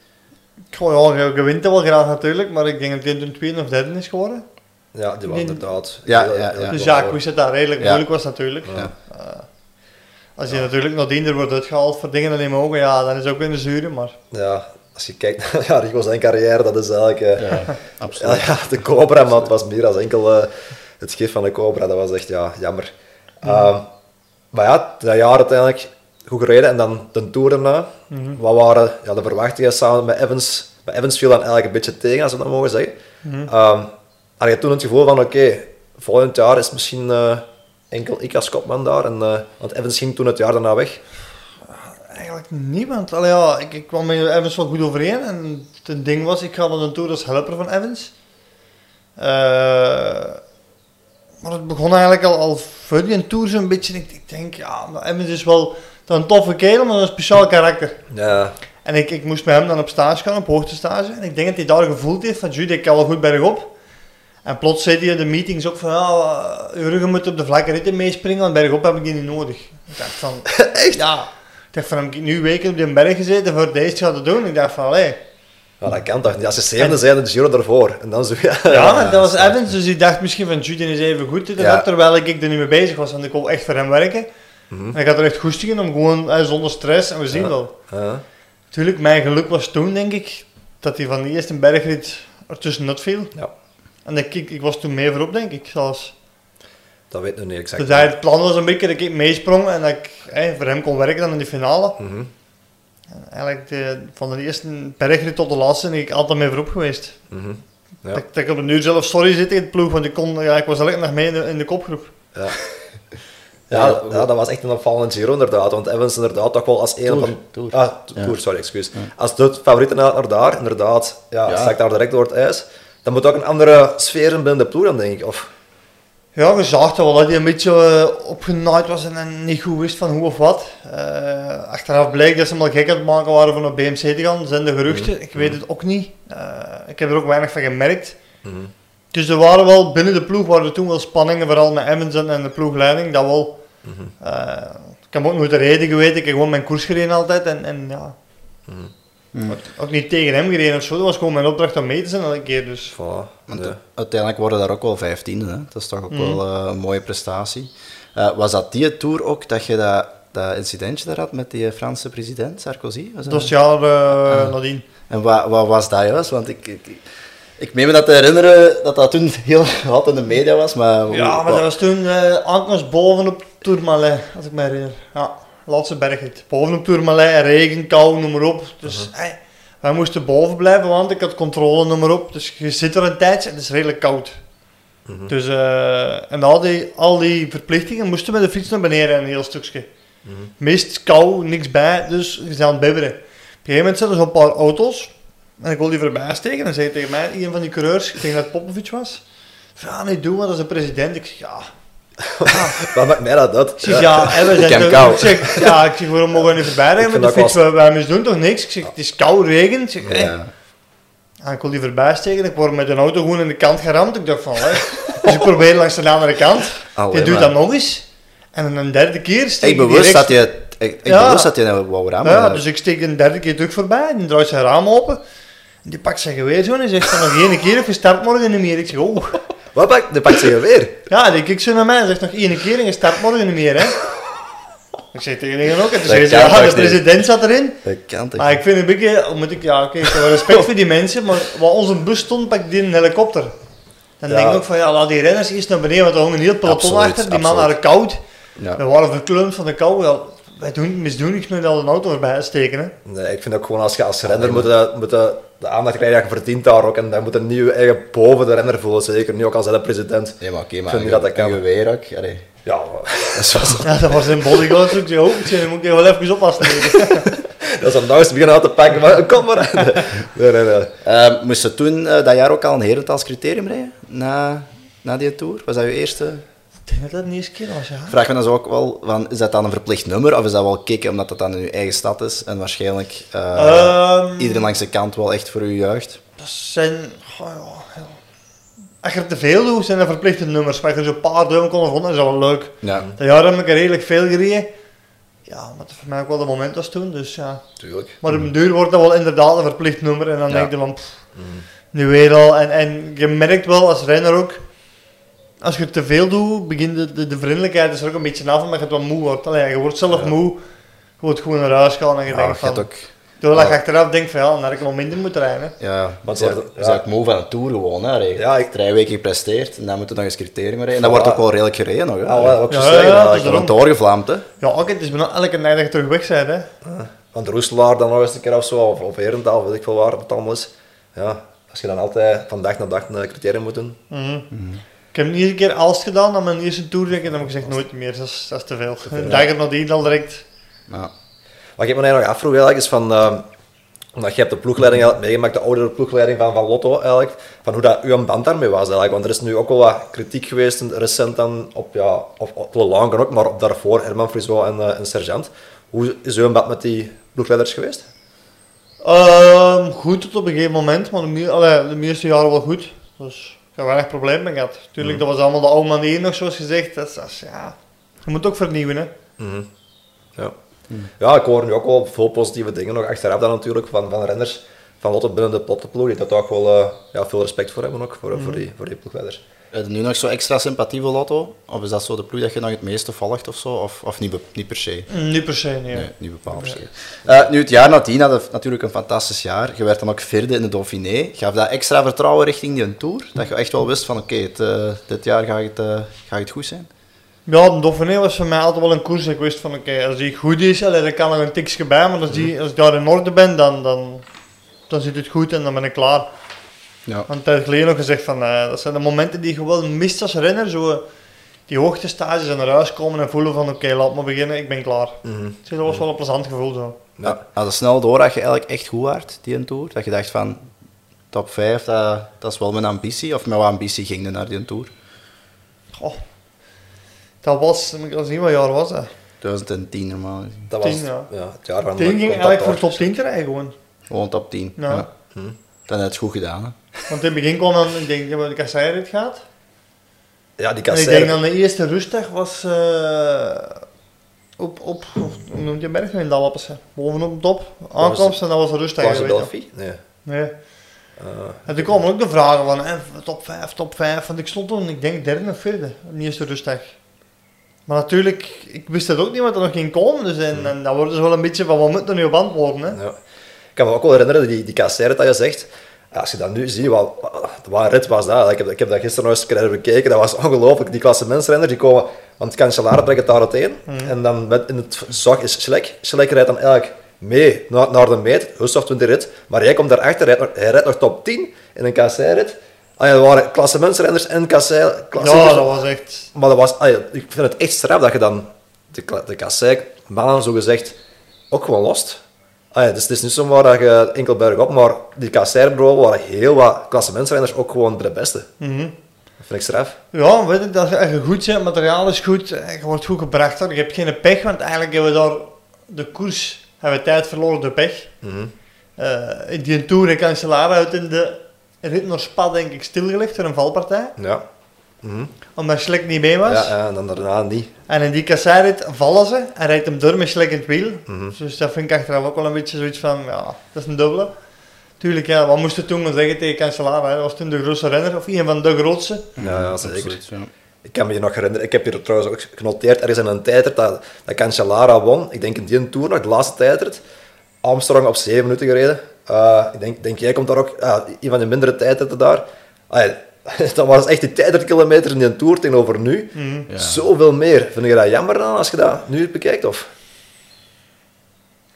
Goh, ja, je wint wel graag natuurlijk, maar ik denk dat hij toen tweede of derde is geworden. Ja, die was inderdaad. Ja, ja, ja, Dus ja, ik wist dat dat redelijk moeilijk was natuurlijk. Ja. Uh, als je natuurlijk nadien er wordt uitgehaald voor dingen die mogen, ja, dan is het ook weer een zure, maar... Ja, als je kijkt naar ja, Rico zijn carrière, dat is eigenlijk... Uh, ja, absoluut. Ja, de Cobra, maar het was meer als enkel uh, het gif van de Cobra. Dat was echt ja, jammer. Mm. maar ja, dat jaar uiteindelijk goed gereden en dan de Tour daarna. Mm Wat waren ja, de verwachtingen samen met Evans? Bij Evans viel dan eigenlijk een beetje tegen, als we dat mogen zeggen. Mm um, had je toen het gevoel van, oké, okay, volgend jaar is misschien uh, enkel ik als kopman daar. En, uh, want Evans ging toen het jaar daarna weg. Eigenlijk niet, want allee, ja, ik, ik kwam met Evans wel goed overeen. En het ding was, ik ga dan een tour als helper van Evans. Uh, maar het begon eigenlijk al, al voor die tour zo'n beetje. Ik, ik denk, ja, Evans is wel een toffe kerel, maar een speciaal karakter. Ja. En ik, ik moest met hem dan op stage gaan, op hoogtestage. En ik denk dat hij daar gevoeld heeft van, Jude, ik kan wel goed bergop. En plots zei hij in de meetings ook van, ja, je ruggen moet op de vlakke ritten meespringen, want bergop heb ik die niet nodig. Ik dacht van, echt? Ja. Ik dacht van, heb ik nu weken op die berg gezeten voor deze te doen? Ik dacht van, allee. Ja, dat kan toch niet. Als je zevende zijn in de Giro ervoor. En dan zo, ja, ja, dat was Evans, dus ik dacht misschien van, Jude is even goed, ja. terwijl ik er niet mee bezig was, want ik wil echt voor hem werken. Mm -hmm. En ik had er echt goesting in om gewoon eh, zonder stress, en we zien wel. Ja. Tuurlijk, mijn geluk was toen, denk ik, dat hij van de eerste bergrit er tussenuit viel. Ja. En ik, ik, ik was toen mee voorop, denk ik, zelfs. Dat weet ik nog niet exact. Dus het plan was een beetje dat ik meesprong en dat ik hey, voor hem kon werken dan in de finale. Mm -hmm. en eigenlijk de, van de eerste bergrit tot de laatste ben ik altijd mee voorop geweest. Mm -hmm. ja. dat, dat, ik op een uur zelf sorry zitten in het ploeg, want ik, kon, ja, ik was elke nog mee in de, in de kopgroep. Ja. Ja, ja, dat was echt een opvallend Giro inderdaad. Want Evans inderdaad toch wel als een van... Tour. Ah, tour, sorry, excuus. Als de favoriet naar daar, inderdaad, ja, ja. sta ik daar direct door het ijs. Dan moet ook een andere sfeer binnen de ploeg dan, denk ik. Of... Ja, je zag wel dat hij een beetje uh, opgenaaid was en niet goed wist van hoe of wat. Uh, achteraf bleek dat ze hem al gek aan het maken waren van op BMC te gaan, zijn de geruchten. Mm. Ik weet het ook niet. Uh, ik heb er ook weinig van gemerkt. Mm. Dus er waren wel, binnen de ploeg waren er toen wel spanningen, vooral met Emmons en de ploegleiding, dat wel... Mhm. Eh, ik heb ook nooit de reden geweten, ik heb gewoon mijn koers gereden altijd en, en ja... Ook, niet tegen hem gereden of zo, dat was gewoon mijn opdracht om mee te zijn elke keer, dus... Uiteindelijk worden daar ook wel vijftiende, hè? dat is toch ook wel uh, een mooie prestatie. Uh, was dat die tour ook dat je dat, dat incidentje daar had met die Franse president, Sarkozy? Was dat, jaar uh, nadien. En wat, wat was dat juist? Want ik, ik, ik meen me dat te herinneren dat dat toen heel hot in de media was, maar... Ja, maar dat was toen uh, boven bovenop Tourmalet, als ik me herinner. Ja, laatste bergrit. Bovenop Tourmalet, regen, kou, noem maar op. Dus uh wij moesten boven blijven, want ik had controle, noem maar op. Dus je zit er een tijdje en het is redelijk koud. Mhm. Dus, uh, en al die, al die verplichtingen moesten met de fiets naar beneden een heel stukje. Mm Mist, kou, niks bij, dus je aan het bibberen. Op een gegeven moment zitten er zo'n paar auto's en ik wil die voorbij steken. En zei tegen mij, een van die coureurs, ik denk dat het Popovic was. Ja, nee, doe maar, dat is een president. Ik zeg, ja. Wat maakt mij dat uit? Ik zeg, ja, en we zijn ik, ik zeg, ja, ik zeg, waarom mogen we niet voorbij met de fiets? Was... Wij misdoen toch niks? Ik zeg, het is koud, regen. Ik zeg, ja. En ik wil die voorbij steken. Ik word met een auto gewoon in de kant geramd. Ik dacht van, hè. Dus ik probeer langs de andere kant. Je doet dat nog eens. En een derde keer steek ik bewust dat je... Ik, ik ja. bewust dat je nou wou rammen. Ja, dus ik steek een derde keer terug voorbij. En draait zijn raam open. Die pakt zijn geweer zo en zegt van nog één keer of je start morgen niet meer. Ik zeg, oh. Wat pakt? Die pakt zijn geweer? Ja, die kijkt zo naar mij en zegt nog één keer en je start morgen niet meer, hè. Ik zeg tegen hen ook, en toen zei ze, ja, de president zat erin. Dat kan toch Maar ik vind een beetje, moet ik, ja, oké, ik heb respect voor die mensen, maar wat onze bus stond, pak die een helikopter. Dan denk ik ook van, ja, laat die renners eerst naar beneden, want er hong een heel peloton achter, die man waren koud. Ja. We waren verkleumd van de kou, ja, wij doen, misdoen niks met al een auto erbij steken, hè. Nee, ik vind ook gewoon, als je als renner moet, moet, de aandacht krijgen dat je verdient daar ook. En dan moet een nieuwe eigen boven de renner voelen, zeker. Nu ook als de president. Nee, maar oké, okay, maar vind dat dat kan. geweer ook. Ja, dat, was... ja, dat was een bodyguard ook. Oh, dan moet ik wel even oppassen. dat is een nauwste beginnen aan te pakken, maar kom maar. nee, nee, nee. Uh, moest je toen uh, dat jaar ook al een herentaalscriterium rijden? Na, na die tour? Was dat je eerste denk dat dat de eerste keer was, ja. Vraag me dan zo ook wel, van, is dat dan een verplicht nummer of is dat wel kicken omdat dat dan in uw eigen stad is en waarschijnlijk uh, iedereen langs de kant wel echt voor u juicht? Dat zijn... Oh, ja. Als je te veel doet, zijn dat verplichte nummers. Maar als je zo'n paar duimen kon vonden, is dat wel leuk. Ja. Dat jaar heb ik er redelijk veel gereden. Ja, maar dat voor mij ook wel de moment was toen, dus ja. Tuurlijk. Maar op een duur wordt dat wel inderdaad een verplicht nummer en dan denk je van, pff, mm. nu weer al. En, en je merkt wel als renner ook, als je te veel doet, begint de, de, de vriendelijkheid is er ook een beetje af, maar je het wat moe wordt. Allee, je wordt zelf moe, je wordt gewoon naar huis gaan en je denkt van... Ook, Terwijl je achteraf denkt van ja, dan had ik nog minder moeten rijden. Ja, je is ook moe van de Tour gewoon. Hè, ja, ik... Drie weken gepresteerd en dan moet je nog eens criterium rijden. En dat wordt ook wel redelijk gereden nog. Hè. Ah, ook zo ja, ja, ja, wordt doorgevlamd. Hè. Ja, ook, het is bijna elke nacht dat je terug weg bent. Hè. Want Roeselaar dan nog eens een keer of zo, of, of weet ik veel waar het allemaal is. Ja, als je dan altijd van dag naar dag een criterium moet doen. Mm -hmm. Ik heb niet een keer alles gedaan aan mijn eerste tour en dan heb ik gezegd nooit meer, dat is, dat is te veel. Dag er nadien al direct. Ja. Wat ik me eigenlijk nog afvroeg eigenlijk is van, uh, omdat je hebt de ploegleiding meegemaakt, de oudere ploegleiding van, van Lotto eigenlijk, van hoe dat uw band daarmee was eigenlijk. Want er is nu ook wel wat kritiek geweest recent dan op, ja, op, op Langen ook, maar op daarvoor Herman Friso en, uh, en Sergeant. Hoe is uw band met die ploegleiders geweest? Um, goed tot op een gegeven moment, maar de, allee, de meeste jaren wel goed. Dus heb weinig probleem mee gehad. Tuurlijk, mm. dat was allemaal de oude manier nog, zoals gezegd. Dat is, ja, je moet ook vernieuwen, hè. Mm. Ja. Mm. ja, ik hoor nu ook wel veel positieve dingen nog achteraf dan natuurlijk van, van renners van Lotte binnen de plottenploeg, die daar toch wel uh, ja, veel respect voor hebben ook, voor, voor, die, voor die ploegleiders. Heb je nu nog zo extra sympathie voor Lotto? Of is dat zo de ploeg dat je nog het meeste volgt of zo? Of, of niet, niet per se? Niet per se, nee. nee niet bepaald per se. Uh, nu, het jaar nadien had natuurlijk een fantastisch jaar. Je werd dan ook vierde in de Dauphiné. Gaf dat extra vertrouwen richting die Tour? Dat je echt wel wist van, oké, uh, dit jaar gaat het, uh, gaat het goed zijn? Ja, de Dauphiné was voor mij altijd wel een koers. Ik wist van, oké, als die goed is, dan kan er een tikje bij. Maar als, die, als ik daar in orde ben, dan, dan, dan zit het goed en dan ben ik klaar. Ja. Want tijd geleden nog gezegd van, uh, dat zijn de momenten die je wel mist als renner. Zo, die hoogtestages en naar huis komen en voelen van, oké, laat me beginnen, ik ben klaar. Mm -hmm. Dus dat was wel een plezant gevoel zo. Ja. Als het snel door dat je eigenlijk echt goed waard, die een Tour? Dat je dacht van, top 5, dat, dat is wel mijn ambitie? Of met wat ambitie ging je naar die Tour? Goh. Dat was, moet ik al zien wat jaar was dat? 2010 normaal. Dat was ja. ja. het jaar van 10 ging eigenlijk voor top 10 te rijden gewoon. Gewoon top 10. Ja. ja. Hm. Dan heb je het goed gedaan. Hè? Want in het begin kwam dan, ik denk, dat de kasseirrit gaat. Ja, die En ik denk dan de eerste rustdag was uh, op, op, hoe noemt je berg in Dallappese? Bovenop de top, aankomst en dat was een rustdag. Was het Delphi? Nee. Nee. Uh, en toen kwamen ook de vragen van eh, top 5, top 5. Want ik stond toen, ik denk derde of vierde, de eerste rustdag. Maar natuurlijk, ik wist het ook niet wat er nog ging komen. Dus en, hmm. en dan worden ze wel een beetje van, wat moet er nu op antwoorden? Hè? Ja. Ik kan me ook wel herinneren, die, die kasseren dat je zegt. Als je dat nu ziet, wat, wat rit was dat? Ik heb, ik heb dat gisteren nog eens keer bekeken. Dat was ongelooflijk. Die klasse mensrenners, die komen... Want Cancellara trekt het daar uiteen. Mm. En dan met, in het zag is Schlek. Schlek rijdt dan eigenlijk mee naar, naar de meet. Hussoft wint de rit. Maar jij komt daarachter, rijdt, hij rijdt nog top 10 in een kasseirrit. Ah ja, dat waren klassementsrenners en kassei. Ja, dat was echt... Maar dat was, ah ik vind het echt straf dat je dan de, de kassei, mannen zo gezegd, ook gewoon lost. Ah ja, dus het is niet zomaar dat je enkel berg op, maar die kasseirbureau waren heel wat klassementsrenners ook gewoon de beste. Mm -hmm. Dat vind ik straf. Ja, weet je, dat je goed bent, materiaal is goed, je wordt goed gebracht. Je hebt geen pech, want eigenlijk hebben we daar de koers, hebben we tijd verloren door pech. Mm -hmm. uh, in die Tour en Cancellara uit in de rit naar Spa denk ik stilgelegd door een valpartij. Ja. Mm Omdat Schlek niet mee was. Ja, en dan daarna niet. En in die kasseirit vallen ze en rijdt hem door met Schlek in het wiel. Mhm. Dus dat vind ik achteraf ook wel een beetje zoiets van, ja, dat is een dubbele. Tuurlijk, ja, wat moest je toen zeggen tegen Cancellara? Dat was toen de grootste renner, of een van de grootste. Ja, ja zeker. Ik kan me je nog herinneren, ik heb hier trouwens ook genoteerd, er is een tijdrit dat, dat Cancellara won. Ik denk in die tour nog, de laatste tijdrit. Armstrong op 7 minuten gereden. Uh, ik denk, denk, jij komt daar ook, uh, een van de mindere tijdritten daar. Uh, dat was echt die tijdritkilometer in die Tour tegenover nu. Mm. Ja. Zoveel meer. Vind je dat jammer dan als je dat nu bekijkt? Of?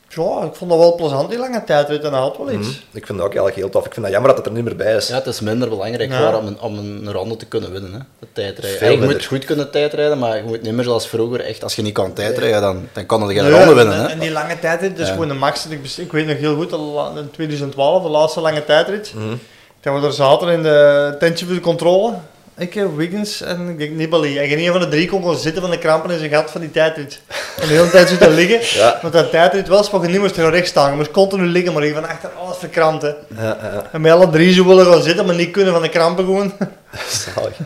Ja, ik vond dat wel plezant, die lange tijdrit en had wel iets. Mm. Ik vind dat ook eigenlijk heel tof. Ik vind dat jammer dat het er niet meer bij is. Ja, het is minder belangrijk ja. om, een, om een ronde te kunnen winnen, hè. de tijdrijden. je moet goed kunnen tijdrijden, maar je moet niet meer zoals vroeger, echt, als je niet kan tijdrijden, dan, dan kan je geen ronde winnen. Hè. En die lange tijdrit, dus gewoon de max. Ik, ik weet nog heel goed, in 2012, de laatste lange tijdrit, mm. We er zaten in de tentje voor de controle. Ik, heb Wiggins en ik denk Nibali. En geen een van de drie kon gewoon zitten van de krampen in zijn gat van die tijdrit. En de hele tijd zitten liggen. Ja. Want dat tijdrit was, maar je niet moest recht staan. Je moest continu liggen, maar je van achter alles verkrampt. Ja, ja. En met alle drie zo willen gaan zitten, maar niet kunnen van de krampen gewoon. Zalig.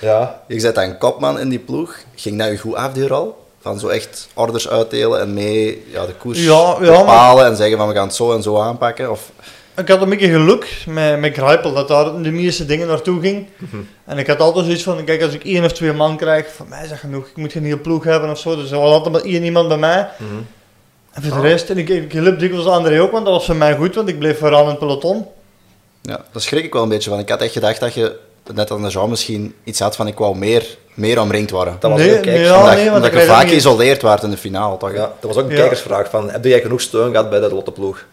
Ja. Je zet een kopman in die ploeg. Ging dat je goed af, die rol? Van zo echt orders uitdelen en mee ja, de koers bepalen en zeggen van we gaan het zo en zo aanpakken? Of... Ik had een beetje geluk met, met Grijpel, dat daar de meeste dingen naartoe ging. Mhm. En ik had altijd zoiets van, kijk, als ik één of twee man krijg, van mij is dat genoeg. Ik moet geen hele ploeg hebben of zo. Dus er was altijd maar één iemand bij mij. Mhm. En voor de rest, en ik, ik hielp dikwijls André ook, want dat was voor mij goed, want ik bleef vooral in het peloton. Ja, daar schrik ik wel een beetje van. Ik had echt gedacht dat je net als de Jean misschien iets had van ik wou meer, meer omringd worden. Dat was nee, ook kijkersvraag. Nee, omdat je vaak geïsoleerd werd in de finale, toch? Ja, dat was ook een kijkersvraag van, heb jij genoeg steun gehad bij de Lotte-ploeg?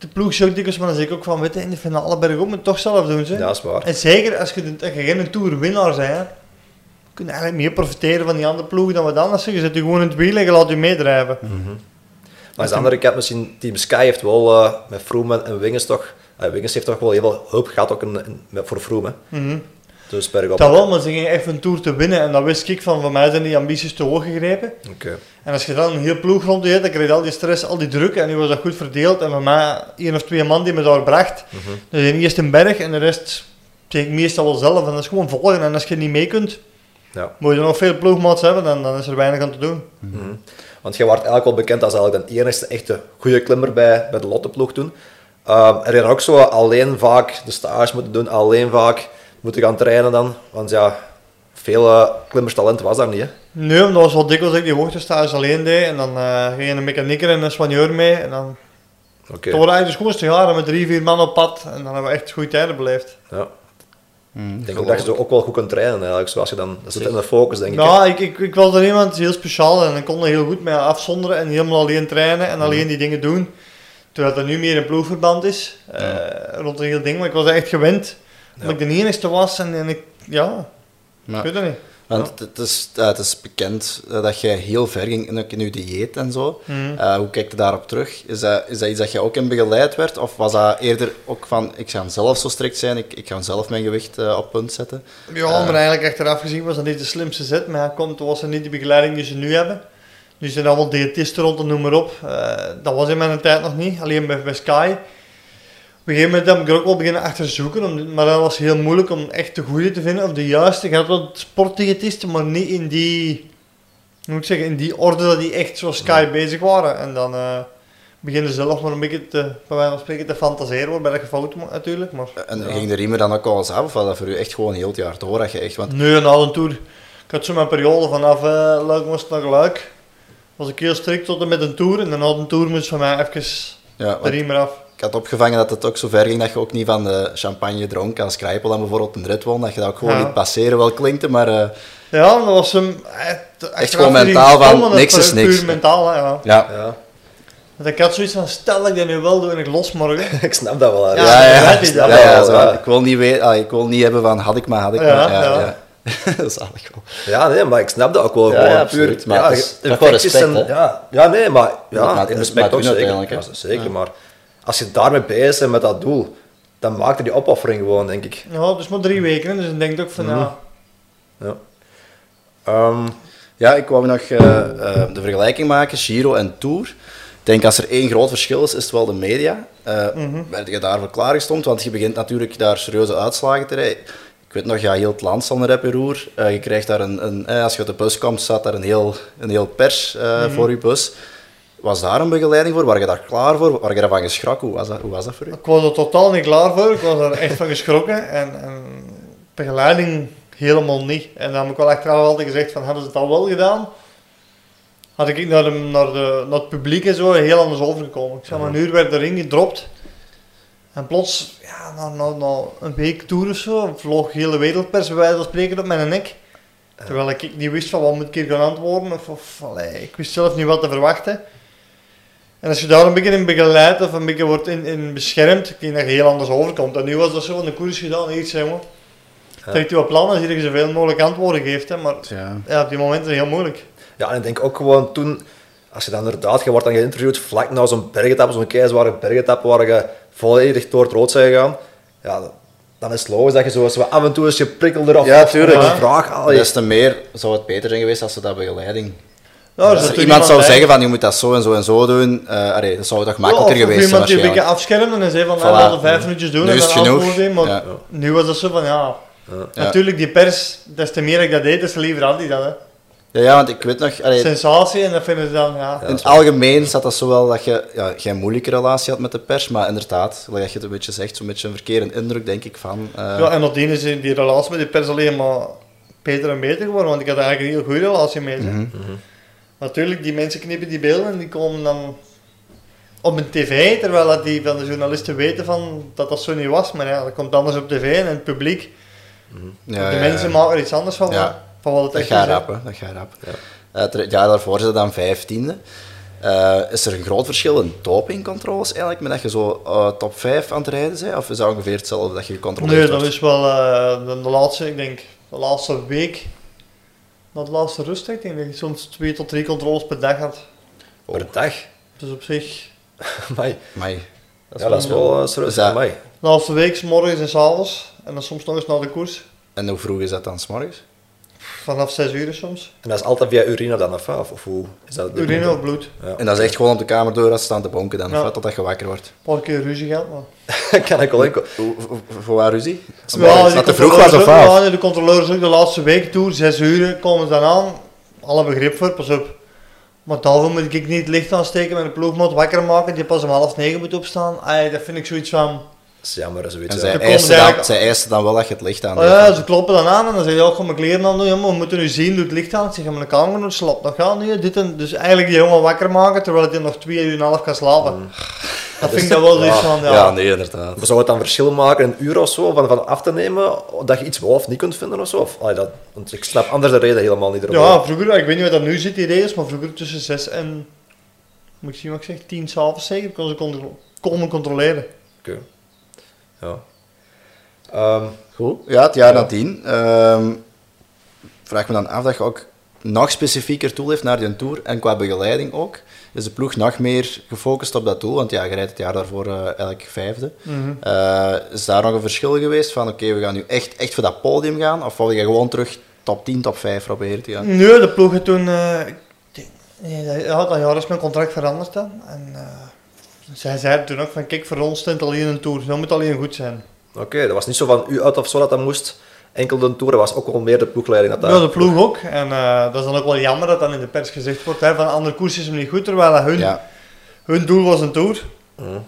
De ploeg zo dikwijls, maar dan zeg ik ook van, weet in de finale berg moet het toch zelf doen. Ze. Dat is waar. En zeker als je, als je geen toerwinnaar bent, kun je eigenlijk meer profiteren van die andere ploegen dan wat anders. Je zet je gewoon in het wiel en je laat je meedrijven. Mm -hmm. Maar aan de andere kant, misschien Team Sky heeft wel uh, met Froome en Winges toch... Uh, Winges heeft toch wel heel veel hoop gehad ook in, in, voor Froome. Mm dus Dat wel, maar ze gingen echt een Tour te winnen. En dan wist ik van, voor mij zijn die ambities te hoog gegrepen. Okay. En als je dan een heel ploeg rond je dan krijg je al die stress, al die druk. En nu was dat goed verdeeld. En voor mij één of twee man die me daar bracht. Mm -hmm. Dus eerst een berg en de rest zeg ik meestal wel zelf. En dat is gewoon volgen. En als je niet mee kunt, ja. moet je nog veel ploegmaats hebben. Dan, dan is er weinig aan te doen. Mm -hmm. Want je wordt eigenlijk wel bekend als eigenlijk de enige echte goede klimmer bij, bij de Lotteploeg toen. Uh, er is ook zo alleen vaak de stage moeten doen, alleen vaak moeten gaan trainen dan. Want ja, veel uh, klimmerstalent was daar niet. Hè? Nee, omdat was wel dikwijls dat ik die hoogtestage alleen deed. En dan uh, ging een mechanieker en een soigneur mee. En dan... Okay. Toen waren dus gewoon jaren met drie, vier man op pad. En dan hebben we echt goede tijden beleefd. Ja. Mm, ik denk ook dat je ook wel goed kunt trainen eigenlijk, zoals je dan, dat zit in de focus denk ik. Ja, ik, ik, ik was er iemand heel speciaal en ik kon er heel goed mee afzonderen en helemaal alleen trainen en alleen mhm. die dingen doen. Terwijl dat nu meer een ploegverband is, uh, rond een heel ding, maar ik was echt gewend dat ik de enigste was en, en ik, ja, ik weet het niet. Want het, is, het is bekend eh, dat jij heel ver ging in, in je dieet en zo. Mm. Uh, hoe kijk je daarop terug? Is dat, is dat iets dat je ook in begeleid werd? Of was dat eerder ook van, ik ga zelf zo strikt zijn, ik, ik ga zelf mijn gewicht uh, op punt zetten? Ja, maar eigenlijk achteraf gezien was dat niet de slimste zet. Maar ja, komt, was er niet de begeleiding die ze nu hebben. Nu zijn er allemaal diëtisten rond en noem maar op. dat was in mijn tijd nog niet, alleen bij, bij Sky een gegeven moment heb ik er ook wel beginnen achter zoeken, maar dat was heel moeilijk om echt de goede te vinden, of de juiste. Ik had wel sportdiëtisten, maar niet in die, hoe moet ik zeggen, in die orde dat die echt zo sky bezig waren. En dan uh, beginnen zelf maar een beetje te, bij wijze van spreken, te fantaseren, waarbij dat gefout natuurlijk. Maar, en ging de riemen dan ook al eens af, of was dat voor u echt gewoon heel het jaar door? Dat je echt, want... Nee, na een tour. Ik had zo mijn periode vanaf uh, Luik was naar Luik. Was ik heel strikt tot en met een tour, en dan had een tour moest van mij even ja, de riemen af ik had opgevangen dat het ook zo ver ging dat je ook niet van de champagne dronk als Krijpel dan bijvoorbeeld een rit won, dat je dat ook gewoon niet passeren wel klinkte, maar... Uh, ja, dat was hem... Echt gewoon mentaal van, niks is niks. Puur mentaal, ja. ja. ja. Want ik had zoiets van, stel ik dat nu wel doe en ik los morgen. ik snap dat wel. Ja, ja, ja, ik, wil niet weten, ah, ik wil niet hebben van, had ik maar, had ik maar. Ja, ja. dat is eigenlijk wel. Ja, nee, maar ik snap dat ook wel. Ja, ja puur. Maar ja, is, respect, en, ja, ja, nee, maar ja, respect ook zeker. Zeker, maar als je daarmee bezig bent met dat doel, dan maakt er die opoffering gewoon, denk ik. Ja, dus maar drie weken, dus dan denk ik ook van, ja... Ja. Um, ja, ik wou nog uh, uh, de vergelijking maken, Giro en Tour. Ik denk als er één groot verschil is, is het wel de media. Uh, mm -hmm. Ben je daarvoor klaargestond? Want je begint natuurlijk daar serieuze uitslagen te rijden. Ik weet nog, ja, heel het land zal er roer. je krijgt daar een, een als je op de bus komt, staat daar een heel, een heel pers mm -hmm. voor je bus. Was daar een begeleiding voor? War je daar klaar voor? War je ervan geschrokken? Hoe was dat, hoe was dat voor u? Ik was er totaal niet klaar voor. Ik was er echt van geschrokken. En, en begeleiding helemaal niet. En dan heb ik wel achteraf altijd gezegd van, hadden ze het al wel gedaan? Had ik naar, de, naar, de, naar het publiek en zo heel anders overgekomen. Ik zeg maar, een uur werd erin gedropt. En plots, ja, na, na, na een week tour of zo, vloog hele wereldpers bij wijze van spreken op mijn nek. Terwijl ik niet wist van wat moet ik hier gaan antwoorden. Of, of allee, ik wist zelf niet wat te verwachten. En als je daar een beetje in begeleidt of een beetje wordt in, in beschermd, ik denk dat je heel anders overkomt. En nu was dat zo van de koers gedaan, iets zeg maar. Ja. Trekt u op plan als je zoveel mogelijk antwoorden geeft, hè, maar ja. ja op die momenten is het heel moeilijk. Ja, en ik denk ook gewoon toen, als je dan inderdaad, je wordt dan geïnterviewd vlak na zo'n bergetap, zo'n keizware bergetap waar je volledig door het rood zijn gegaan, ja, dan is het logisch dat je zo, zo af en toe eens je prikkel eraf ja, tuurlijk. een vraag Des te meer zou het beter zijn geweest als ze dat begeleiding ja, als iemand zou zeggen van je moet dat zo en zo en zo doen, uh, allee, dat zou toch makkelijker ja, geweest zijn. Of iemand die een beetje afschermen en zei van voilà. nou, de vijf minuutjes doen nu en dan genoeg. Maar ja. nu was dat zo van ja, natuurlijk die pers, des te meer ik dat deed, des te liever had hij dat. Hè. Ja, ja, want ik weet nog... Allee, Sensatie, en dat vinden ze dan, ja. In het algemeen zat dat zo wel dat je ja, geen moeilijke relatie had met de pers, maar inderdaad, wat je het een beetje zegt, zo'n beetje een verkeerde indruk, denk ik, van... Uh... Ja, en nadien is die relatie met de pers alleen maar beter en beter geworden, want ik had eigenlijk een heel goede relatie mee. Mm -hmm. Natuurlijk, die mensen knippen die beelden en die komen dan op een tv, terwijl die van de journalisten weten van dat dat zo niet was. Maar ja, dat komt anders op tv en het publiek. Mhm. Ja, de mensen maken er iets anders van, van wat het echt gaat is. Rappen, dat gaat rap. Ja. Uh, het jaar daarvoor het dan vijftiende. Uh, is er een groot verschil in dopingcontroles eigenlijk, met dat je zo uh, top 5 aan het rijden bent? Of is dat ongeveer hetzelfde dat je gecontroleerd Nee, dat is wel de, de, laatste, ik denk, de laatste week na de laatste rust, ik denk je soms twee tot drie controles per dag had. Per dag? Dus op zich... Mai. Mai. Dat ja, dat is wel uh, serieus. De laatste week, morgens en s avonds. En dan soms nog eens naar de koers. En hoe vroeg is dat dan, s morgens? Vanaf 6 uur soms. En dat is altijd via urine dan, of, of, of hoe is dat? Urine of bloed. Ja. En dat is echt gewoon op de kamer door als staan te bonken dan, ja. totdat je wakker wordt. Een paar keer ruzie gehad, maar... kan ik wel enkel... Voor waar ruzie? Ja, dat te vroeg was of Ja, de controleurs ook de laatste week toe, 6 uur komen ze dan aan. Alle begrip voor, pas op. Maar daarvoor moet ik niet het licht aansteken met een ploegmaat wakker maken die pas om half negen moet opstaan. Ay, dat vind ik zoiets van... Dat is jammer, zoiets. En zij eisen, dan, zij eisen dan wel dat je het licht aan oh, ja, ze kloppen dan aan en dan zeg je, ja, ga mijn kleren aan doen. Ja, maar we moeten nu zien, doe het licht aan. Ik zeg, mijn kamer slap nog gaan nu. Dit en, dus eigenlijk die jongen wakker maken, terwijl hij nog twee uur en een half kan slapen. Mm. Dat vind ik dat wel ja, van, ja. Ja, nee, inderdaad. Maar zou het dan verschil maken, een uur of zo, van, van af te nemen, dat je iets wel of niet kunt vinden of zo? Of, allee, dat, want ik snap anders de reden helemaal niet erbij. Ja, vroeger, ik weet niet wat dat nu zit, die regels, maar vroeger tussen 6 en, moet ik zien wat ik zeg, 10 s'avonds zeker, kon ze komen controleren. Oké. Ja. Um, Goed. Ja, het jaar ja. nadien. Um, vraag me dan af dat je ook nog specifieker tool heeft naar die tour en qua begeleiding ook. Is de ploeg nog meer gefocust op dat doel? Want ja, je rijdt het jaar daarvoor uh, eigenlijk vijfde. Mm -hmm. uh, is daar nog een verschil geweest van oké, okay, we gaan nu echt, echt voor dat podium gaan? Of wil je gewoon terug top 10, top 5 proberen te gaan? Nee, de ploeg toen... Uh, ja, dat jaar is mijn contract veranderd dan. En zij zei toen ook van, kijk, voor ons stond alleen een tour, dat moet alleen goed zijn. Oké, dat was niet zo van u uit of zo dat dat moest. Enkel de tour was ook wel meer de ploegleiding. Dat ja, de ploeg ook. En uh, dat is dan ook wel jammer dat dan in de pers gezegd wordt, hè, van andere koers is hem niet goed, terwijl hun, ja. hun doel was een tour.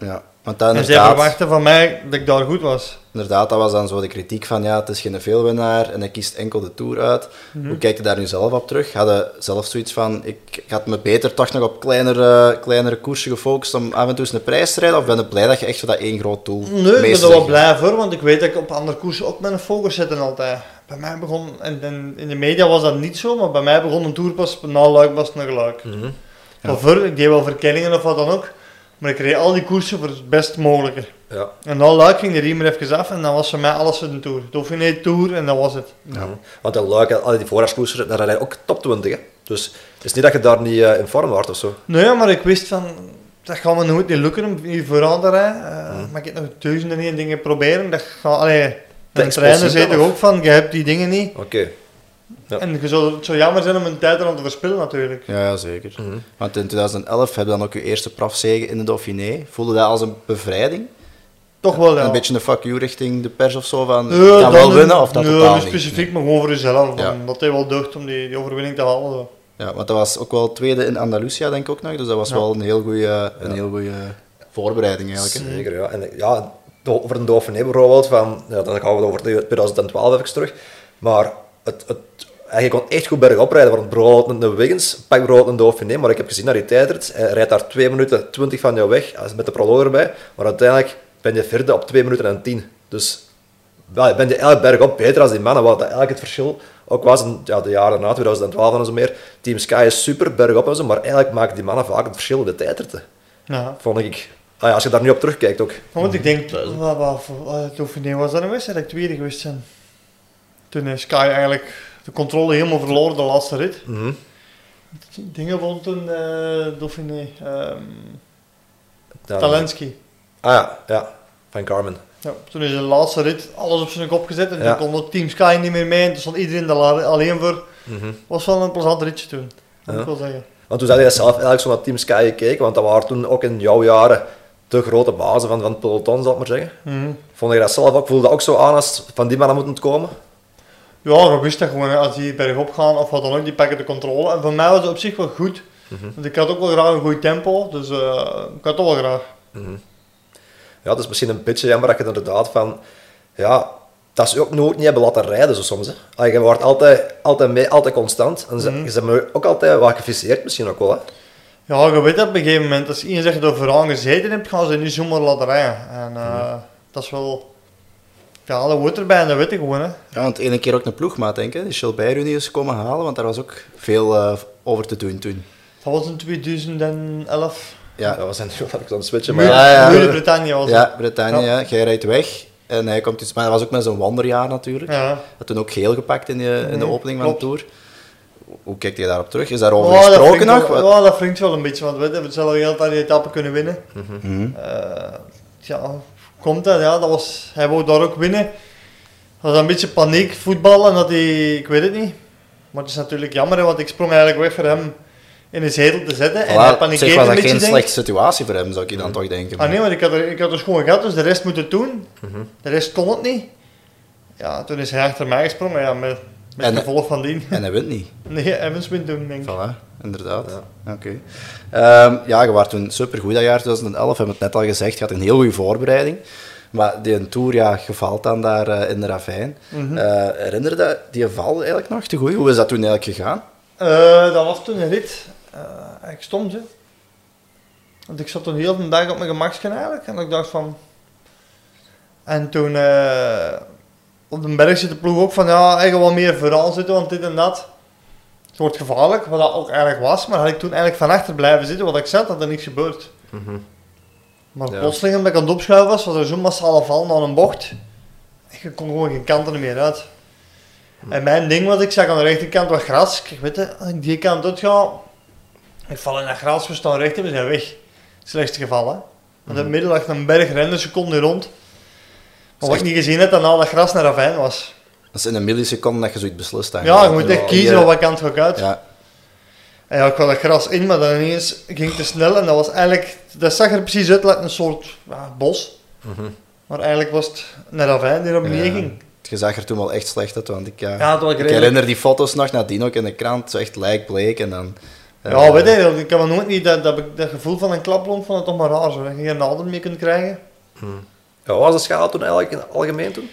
Ja. Want dan en zij verwachten van mij dat ik daar goed was. Inderdaad, dat was dan zo de kritiek van ja, het is geen veelwinnaar en hij kiest enkel de Tour uit. Mhm. Hoe kijk je daar nu zelf op terug? Hadden zelf zoiets van, ik had me beter toch nog op kleinere, kleinere koersen gefocust om af en toe eens een prijs te rijden? Of ben je blij dat je echt voor dat één groot doel Nee, ik ben er wel blij voor, want ik weet dat ik op andere koersen ook met een focus zit en altijd. Bij mij begon, en, in de media was dat niet zo, maar bij mij begon een Tour pas na Luik, pas naar Luik. Mm -hmm. ik deed wel verkenningen of wat dan ook. Maar ik reed al die koersen voor het best mogelijke. Ja. En dan Luik ging de riemer even af en dan was voor mij alles voor de Tour. Dauphiné Tour en dat was het. Ja. Want in Luik, al die voorjaarskoersen, daar rijden ook top 20. Hè? Dus het is niet dat je daar niet uh, in vorm wordt of zo. Nee, maar ik wist van, dat gaat me nooit niet lukken om hier vooraan te rijden. Uh, Maar ik heb nog duizenden en dingen proberen. Dat gaat, allee, de trainer zei toch ook van, je hebt die dingen niet. Oké. Ja. En je zou, het zou jammer zijn om een tijd aan te verspillen natuurlijk. Ja, ja zeker. Mhm. Want in 2011 heb je dan ook je eerste profzege in de Dauphiné. Voelde dat als een bevrijding? Toch wel, ja. Een beetje een fuck you richting de pers of zo, van ja, kan wel winnen of dat nee, totaal niet? specifiek, maar gewoon voor jezelf. Ja. Dat hij wel deugd om die, die overwinning te halen. Zo. Ja, want dat was ook wel tweede in Andalusia, denk ik ook nog. Dus dat was wel een heel goede een heel goede voorbereiding eigenlijk. Hè? Zeker, ja. En ja, over de Dauphiné bijvoorbeeld, van, ja, dan gaan we over 2012 even terug. Maar het, het hij kon echt goed bergop rijden. Want bijvoorbeeld een Wiggins pak bijvoorbeeld een Dauphiné, maar ik heb gezien naar die tijdrit. Hij rijdt daar 2 minuten 20 van jou weg, met de proloog erbij. Maar uiteindelijk ben je vierde op 2 minuten en 10. Dus ja, ben je eigenlijk bergop beter als die mannen. Wat eigenlijk het verschil ook was in ja, de jaren na 2012 en zo meer. Team Sky is super bergop en zo, maar eigenlijk maken die mannen vaak het verschil in de tijdritten. Ja. Vond ik. Ah ja, als je daar nu op terugkijkt ook. Want ik denk, wat, wat, was dat een wedstrijd dat ik tweede geweest zijn. Toen is Sky eigenlijk de controle helemaal verloren de laatste rit. Mm -hmm. Dingen rond een uh, Dauphiné. Um, Talensky. Ah ja, ja, van Carmen. Ja, toen is de laatste rit alles op zijn kop gezet en ja. toen kon het Team Sky niet meer mee en toen stond iedereen daar alleen voor. Mm -hmm. was wel een plezant ritje toen, moet ja. ik wel zeggen. Want toen zei je zelf eigenlijk zo naar Team Sky gekeken, want dat waren toen ook in jouw jaren de grote bazen van, van het peloton, zal ik maar zeggen. Mm -hmm. Vond je dat zelf ook, voelde dat ook zo aan als van die mannen moeten komen? Ja, je wist dat gewoon, als die bergop gaan of wat dan ook, die pakken de controle. En voor mij was het op zich wel goed. Mhm. Want ik had ook wel graag een goed tempo, dus uh, ik had het wel graag. Mm Ja, het is misschien een beetje jammer dat je inderdaad van, ja, dat ze ook nooit niet hebben laten rijden zo soms. Hè. Je wordt altijd, altijd mee, altijd constant. En ze, mm ze hebben ook altijd wat geviseerd misschien ook wel. Hè. Ja, je weet dat op een gegeven moment, als iemand zegt dat je vooraan gezeten hebt, gaan ze niet zomaar laten rijden. En uh, dat is wel ja, dat wordt erbij en dat weet ik gewoon. Hè. Ja, want ene keer ook een ploegmaat, denk ik. Die Gilbert is komen halen, want daar was ook veel uh, over te doen toen. Dat was in 2011. Ja, dat was een zo'n switchen. Maar... Ja, ja. ja. Bretagne was Ja, Bretagne, ja. Jij rijdt weg. En hij komt iets, maar dat was ook met zo'n wanderjaar natuurlijk. Ja. Had toen ook geel gepakt in de, in de opening van de Tour. Hoe kijkt je daarop terug? Is daarover oh, gesproken nog? Wel, ja, dat wringt wel een beetje, want we hebben zelf heel tijd die etappe kunnen winnen. Mm -hmm. uh, ja, komt dat, ja, dat was, hij wou daar ook winnen. Dat was een beetje paniek, voetbal en dat hij, ik weet het niet. Maar het is natuurlijk jammer, want ik sprong eigenlijk weg voor hem in de zetel te zetten. en hij panikeerde was dat geen slechte situatie voor hem, zou ik dan toch denken. Ah nee, want ik had, er, ik had dus gewoon gehad, dus de rest moeten doen. Mhm. De rest kon het niet. Ja, toen is hij achter mij gesprongen, ja, met, met en, gevolg van die. En hij wint niet. Nee, Evans wint toen, denk ik. Voilà, inderdaad. Ja. Oké. Okay. Um, ja, je was toen supergoed dat jaar 2011, we hebben het net al gezegd. Je had een heel goede voorbereiding. Maar die tour, ja, gevalt dan daar uh, in de ravijn. Mm -hmm. uh, herinner je dat, die val eigenlijk nog te goed? Hoe is dat toen eigenlijk gegaan? Uh, dat was toen een rit. ik stond, hè. Want ik zat toen heel de dag op mijn gemaksje eigenlijk. En ik dacht van... En toen op de berg zit de ploeg ook van ja, eigenlijk wel meer vooral zitten, want dit en dat. Het wordt gevaarlijk, wat dat ook eigenlijk was. Maar had ik toen eigenlijk van achter blijven zitten, wat ik zat, had er niks gebeurd. Mm -hmm. Maar ja. plotseling, omdat ik aan het opschuiven was, was er zo'n massale val naar een bocht. Je kon gewoon geen kanten meer uit. Mhm. En mijn ding was, ik zag aan de rechterkant wat gras. Ik weet het, als ik die kant uit ga, ik val in dat gras, we staan recht en we zijn weg. Slechtste geval, hè. Want in het mhm. midden lag een berg rende seconden rond. Maar wat ik niet gezien heb, dat al dat gras naar ravijn was. Dat is in een milliseconde dat je zoiets beslist. Ja, je moet echt kiezen op wat kant ga ik uit. Ja. En ja, ik had dat gras in, maar dan ineens ging het te snel en dat was eigenlijk, dat zag er precies uit als een soort ja, bos. Mhm. Maar eigenlijk was het een ravijn die beneden Ja. ging. Je zag er toen wel echt slecht uit, want ik, ja, ik herinner die foto's nog nadien ook in de krant, zo echt lijkbleek en dan... eh, Ja, weet je, ik heb me nooit niet dat, dat, dat gevoel van een klaplomp vond het toch maar raar zo. Dat je geen adem meer kunt krijgen. Ja, wat was de schade toen eigenlijk in het algemeen toen?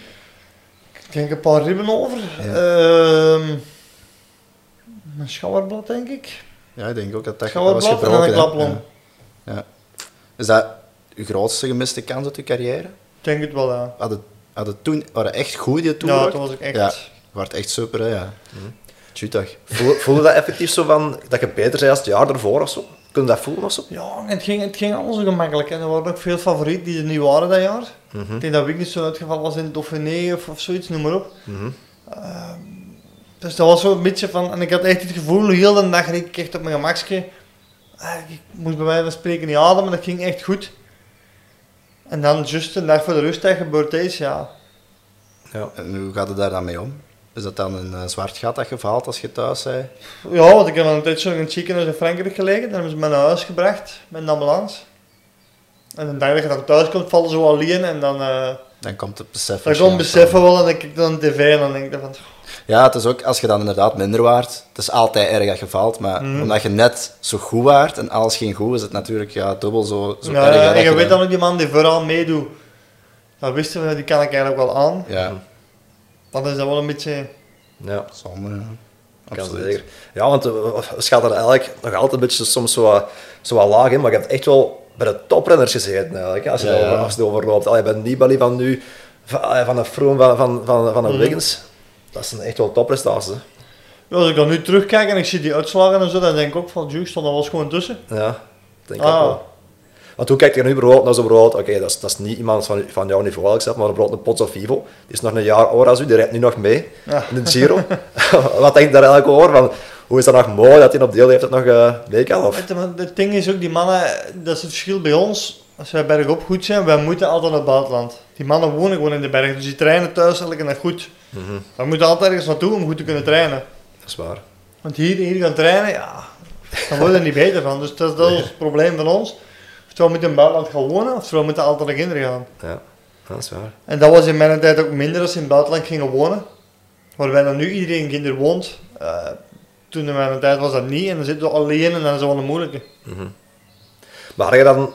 Ik denk een paar ribben over. Ja. Ehm, een schouderblad, denk ik. Ja, ik denk ook dat dat was Schouderblad en een hè. klaplomp. Ja. Ja. Is dat uw grootste gemiste kans uit uw carrière? Ik denk het wel, ja. Had het, had het toen, waren echt goed die toen? Ja, toen was ik echt... Ja, werd echt super, hè, ja. Tjutag. Voelde, voelde dat effectief zo van, dat je beter zei als het jaar ervoor of zo? Kun je dat voelen of zo? Ja, het ging, het ging allemaal zo gemakkelijk. En er waren ook veel favorieten die er niet waren dat jaar. Mhm. Ik denk dat Wiggins zo uitgevallen was in het Dauphiné of, of zoiets, noem maar op. Mhm. Dus dat was zo een beetje van... En ik had echt het gevoel, heel de dag reed ik echt op mijn gemakje. Ah, Ik moest bij wijze van spreken niet ademen, dat ging echt goed. En dan, juist een dag voor de rustdag, gebeurt deze, ja. Ja. En hoe gaat het daar dan mee om? Is dat dan een eh, zwart gat dat je valt als je thuis zei? Ja, want ik heb al een tijdje in het ziekenhuis in Frankrijk gelegen. Dan hebben ze me naar huis gebracht met een ambulance. En de dag dat je dan thuis komt, vallen ze wel alleen en dan... eh Dan komt het besef. dan kom ik waarschijnlijk beseffen wel en dan kijk ik dan tv en dan denk ik van... Ja, het is ook als je dan inderdaad minder waard. Het is altijd erg dat je valt, maar Mhm. omdat je net zo goed waard en alles ging goed, is het natuurlijk ja, dubbel zo, zo Ja, erg. hè, en je weet dan- dan ook die man die vooral meedoet. Dat wisten we, die kan ik eigenlijk wel aan. Ja, Dan is dat wel een beetje... Ja, zonde. ja. Absoluut. zeker. Ja, want uh, we schatten er eigenlijk nog altijd een beetje soms zo, wat- zo wat laag in, maar je hebt echt wel bij de toprenners gezeten eigenlijk. Als je, Ja, het ja. over- als je het overloopt. Allee, bij Nibali van nu, van, allee, van een Froome, van, van, van, van een Mhm. Wiggins. Dat is een echt wel topprestatie. hè. Ja, als ik dan nu terugkijk en ik zie die uitslagen en zo, dan denk ik ook van, juist, stond er wel eens gewoon tussen. Ja, denk ik Ah. ook wel. Want hoe kijk je nu bijvoorbeeld naar zo'n bijvoorbeeld, oké, dat, is, dat is niet iemand van, van jouw niveau, eigenlijk zelf, maar bijvoorbeeld een Pozzo Vivo, die is nog een jaar ouder als u, die rijdt nu nog mee Ja. in de Giro. Wat denk je daar eigenlijk over? Van, hoe is dat nog mooi dat hij op deel heeft het nog eh mee kan? Of? Het ding is ook, die mannen, dat is het verschil bij ons. Als wij bergop goed zijn, wij moeten altijd naar het buitenland. Die mannen wonen gewoon in de bergen, dus die trainen thuis eigenlijk net goed. Mhm, We moeten altijd ergens naartoe om goed te kunnen trainen. Dat is waar. Want hier, hier gaan trainen, ja, dan worden we er niet beter van. Dus dat is, dat is het probleem van ons. Moeten we in buitenland gaan wonen, moeten we altijd naar kinderen gaan. Ja, dat is waar. En dat was in mijn tijd ook minder als ze in het buitenland gingen wonen. Waarbij dan nu iedereen kinder woont. Eh, toen in mijn tijd was dat niet en dan zitten we alleen en dan is dat wel een moeilijke. Mhm. Maar had je dan,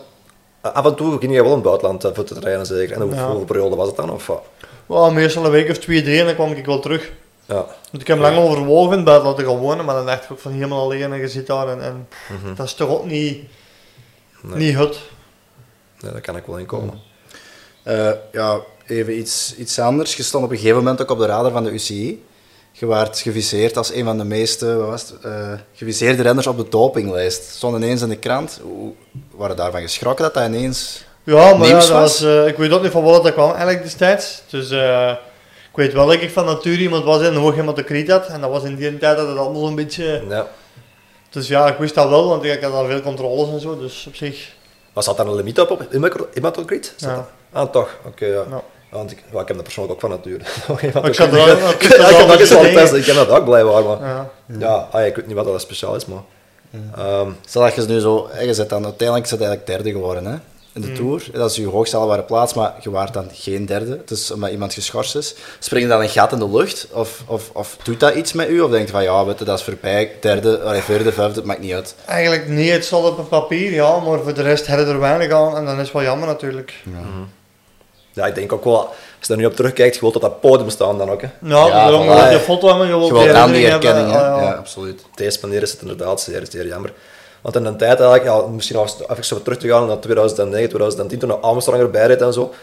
af en toe ging je wel in het buitenland eh, voor te trainen zeker? En hoe, Ja. hoeveel periode was het dan? Of, wat? Wel, meestal een week of twee, drie en dan kwam ik wel terug. ja. Want ik heb lang overwogen in het buitenland te gaan wonen, maar dan dacht ik ook van helemaal alleen en je zit daar en, en Mhm. dat is toch ook niet, Nee. niet hut. Nee, daar kan ik wel in komen. Eh, ja, even iets, iets anders. Je stond op een gegeven moment ook op de radar van de UCI. Je werd geviseerd als een van de meeste wat was het, eh, geviseerde renners op de dopinglijst. Stond ineens in de krant. Hoe waren daarvan geschrokken dat dat ineens... Ja, maar ja, dat was? was, eh, ik weet ook niet van wat dat kwam eigenlijk destijds. Dus eh, ik weet wel dat ik van natuur iemand was en hoog hematocriet had. En dat was in die tijd dat het allemaal zo'n beetje... Ja. Dus ja, ik wist dat wel, want ik had al veel controles en zo. Dus op zich, Maar zat daar een limiet op, op ja. dat? Ah, toch? Oké, ja. Ja. Want ik, ja, ik heb dat persoonlijk ook van nature. Ik zat er wel- ik ik, heb dat eens wel tegen. testen. Ik heb dat ook blijkbaar, maar Ja. ja, ah, ik weet niet wat dat speciaal is, maar... Ehm, Stel dat je nu zo... eh, Je zit dan, uiteindelijk zit eigenlijk derde geworden hè, in de Mm. Tour. Dat is je hoogst haalbare plaats, maar je waart dan geen derde. Dus omdat iemand geschorst is. Spring je dan een gat in de lucht? Of, of, of doet dat iets met u? Of denk je van, ja, weet je, dat is voorbij. Derde, allee, vierde, vijfde, het maakt niet uit. Eigenlijk niet, het stond op een papier, ja, maar voor de rest hadden er weinig aan en dan is het wel jammer natuurlijk. ja, ik denk ook wel, als je er nu op terugkijkt, je wilt op dat podium staan dan ook. Hè. Ja, Ja, daarom voilà, ja. de foto hebben, je wilt Je wilt aan die herkenning, hebben, ah, Ja, ja. absoluut. Op deze manier is het inderdaad zeer, zeer jammer. Want in een tijd eigenlijk, ja, misschien nog eens even zo terug te gaan naar 2009, 2010, toen Armstrong erbij reed en zo,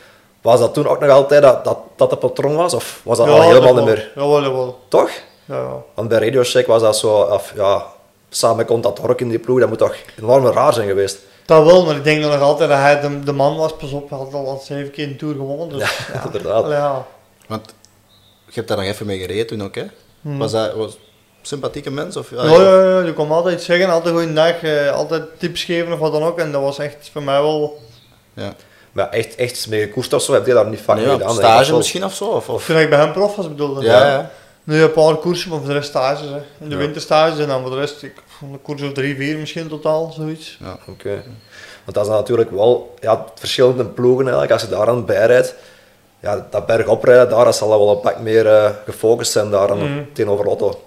was dat toen ook nog altijd dat dat, dat de patroon was? Of was dat Ja, al helemaal dat niet meer? Jawel, jawel. Toch? Ja, ja. Want bij Radio Shack was dat zo, of, ja, samen met Contador in die ploeg, dat moet toch enorm raar zijn geweest. Dat wel, maar ik denk nog altijd dat hij de, de man was. Pas op, hij had al al zeven keer een Tour gewonnen. Dus, Ja, ja. inderdaad. Ja. Want je hebt daar nog even mee gereden toen ook, hè? Hmm. Was dat was sympathieke mens? Of, Ja, ja, ja, je kon altijd zeggen, altijd goeiedag, eh, altijd tips geven of wat dan ook. En dat was echt voor mij wel... ja. Maar echt, echt mee gekoest of zo, heb je daar niet vaak Nee, gedaan. stage wel. misschien of zo? Of, of... Toen ik bij hem prof was bedoelde. Ja, ja. Nu een paar koersen, maar voor de rest stages. Hè. In de ja. winterstages en dan voor de rest ik, een koers of drie, vier misschien totaal, zoiets. Ja, oké. Want dat is natuurlijk wel ja, het verschil in de ploegen eigenlijk. Als je daar aan bijrijdt, ja, dat bergoprijden, daar zal wel een pak meer uh, gefocust zijn daar mm. tegenover Lotto.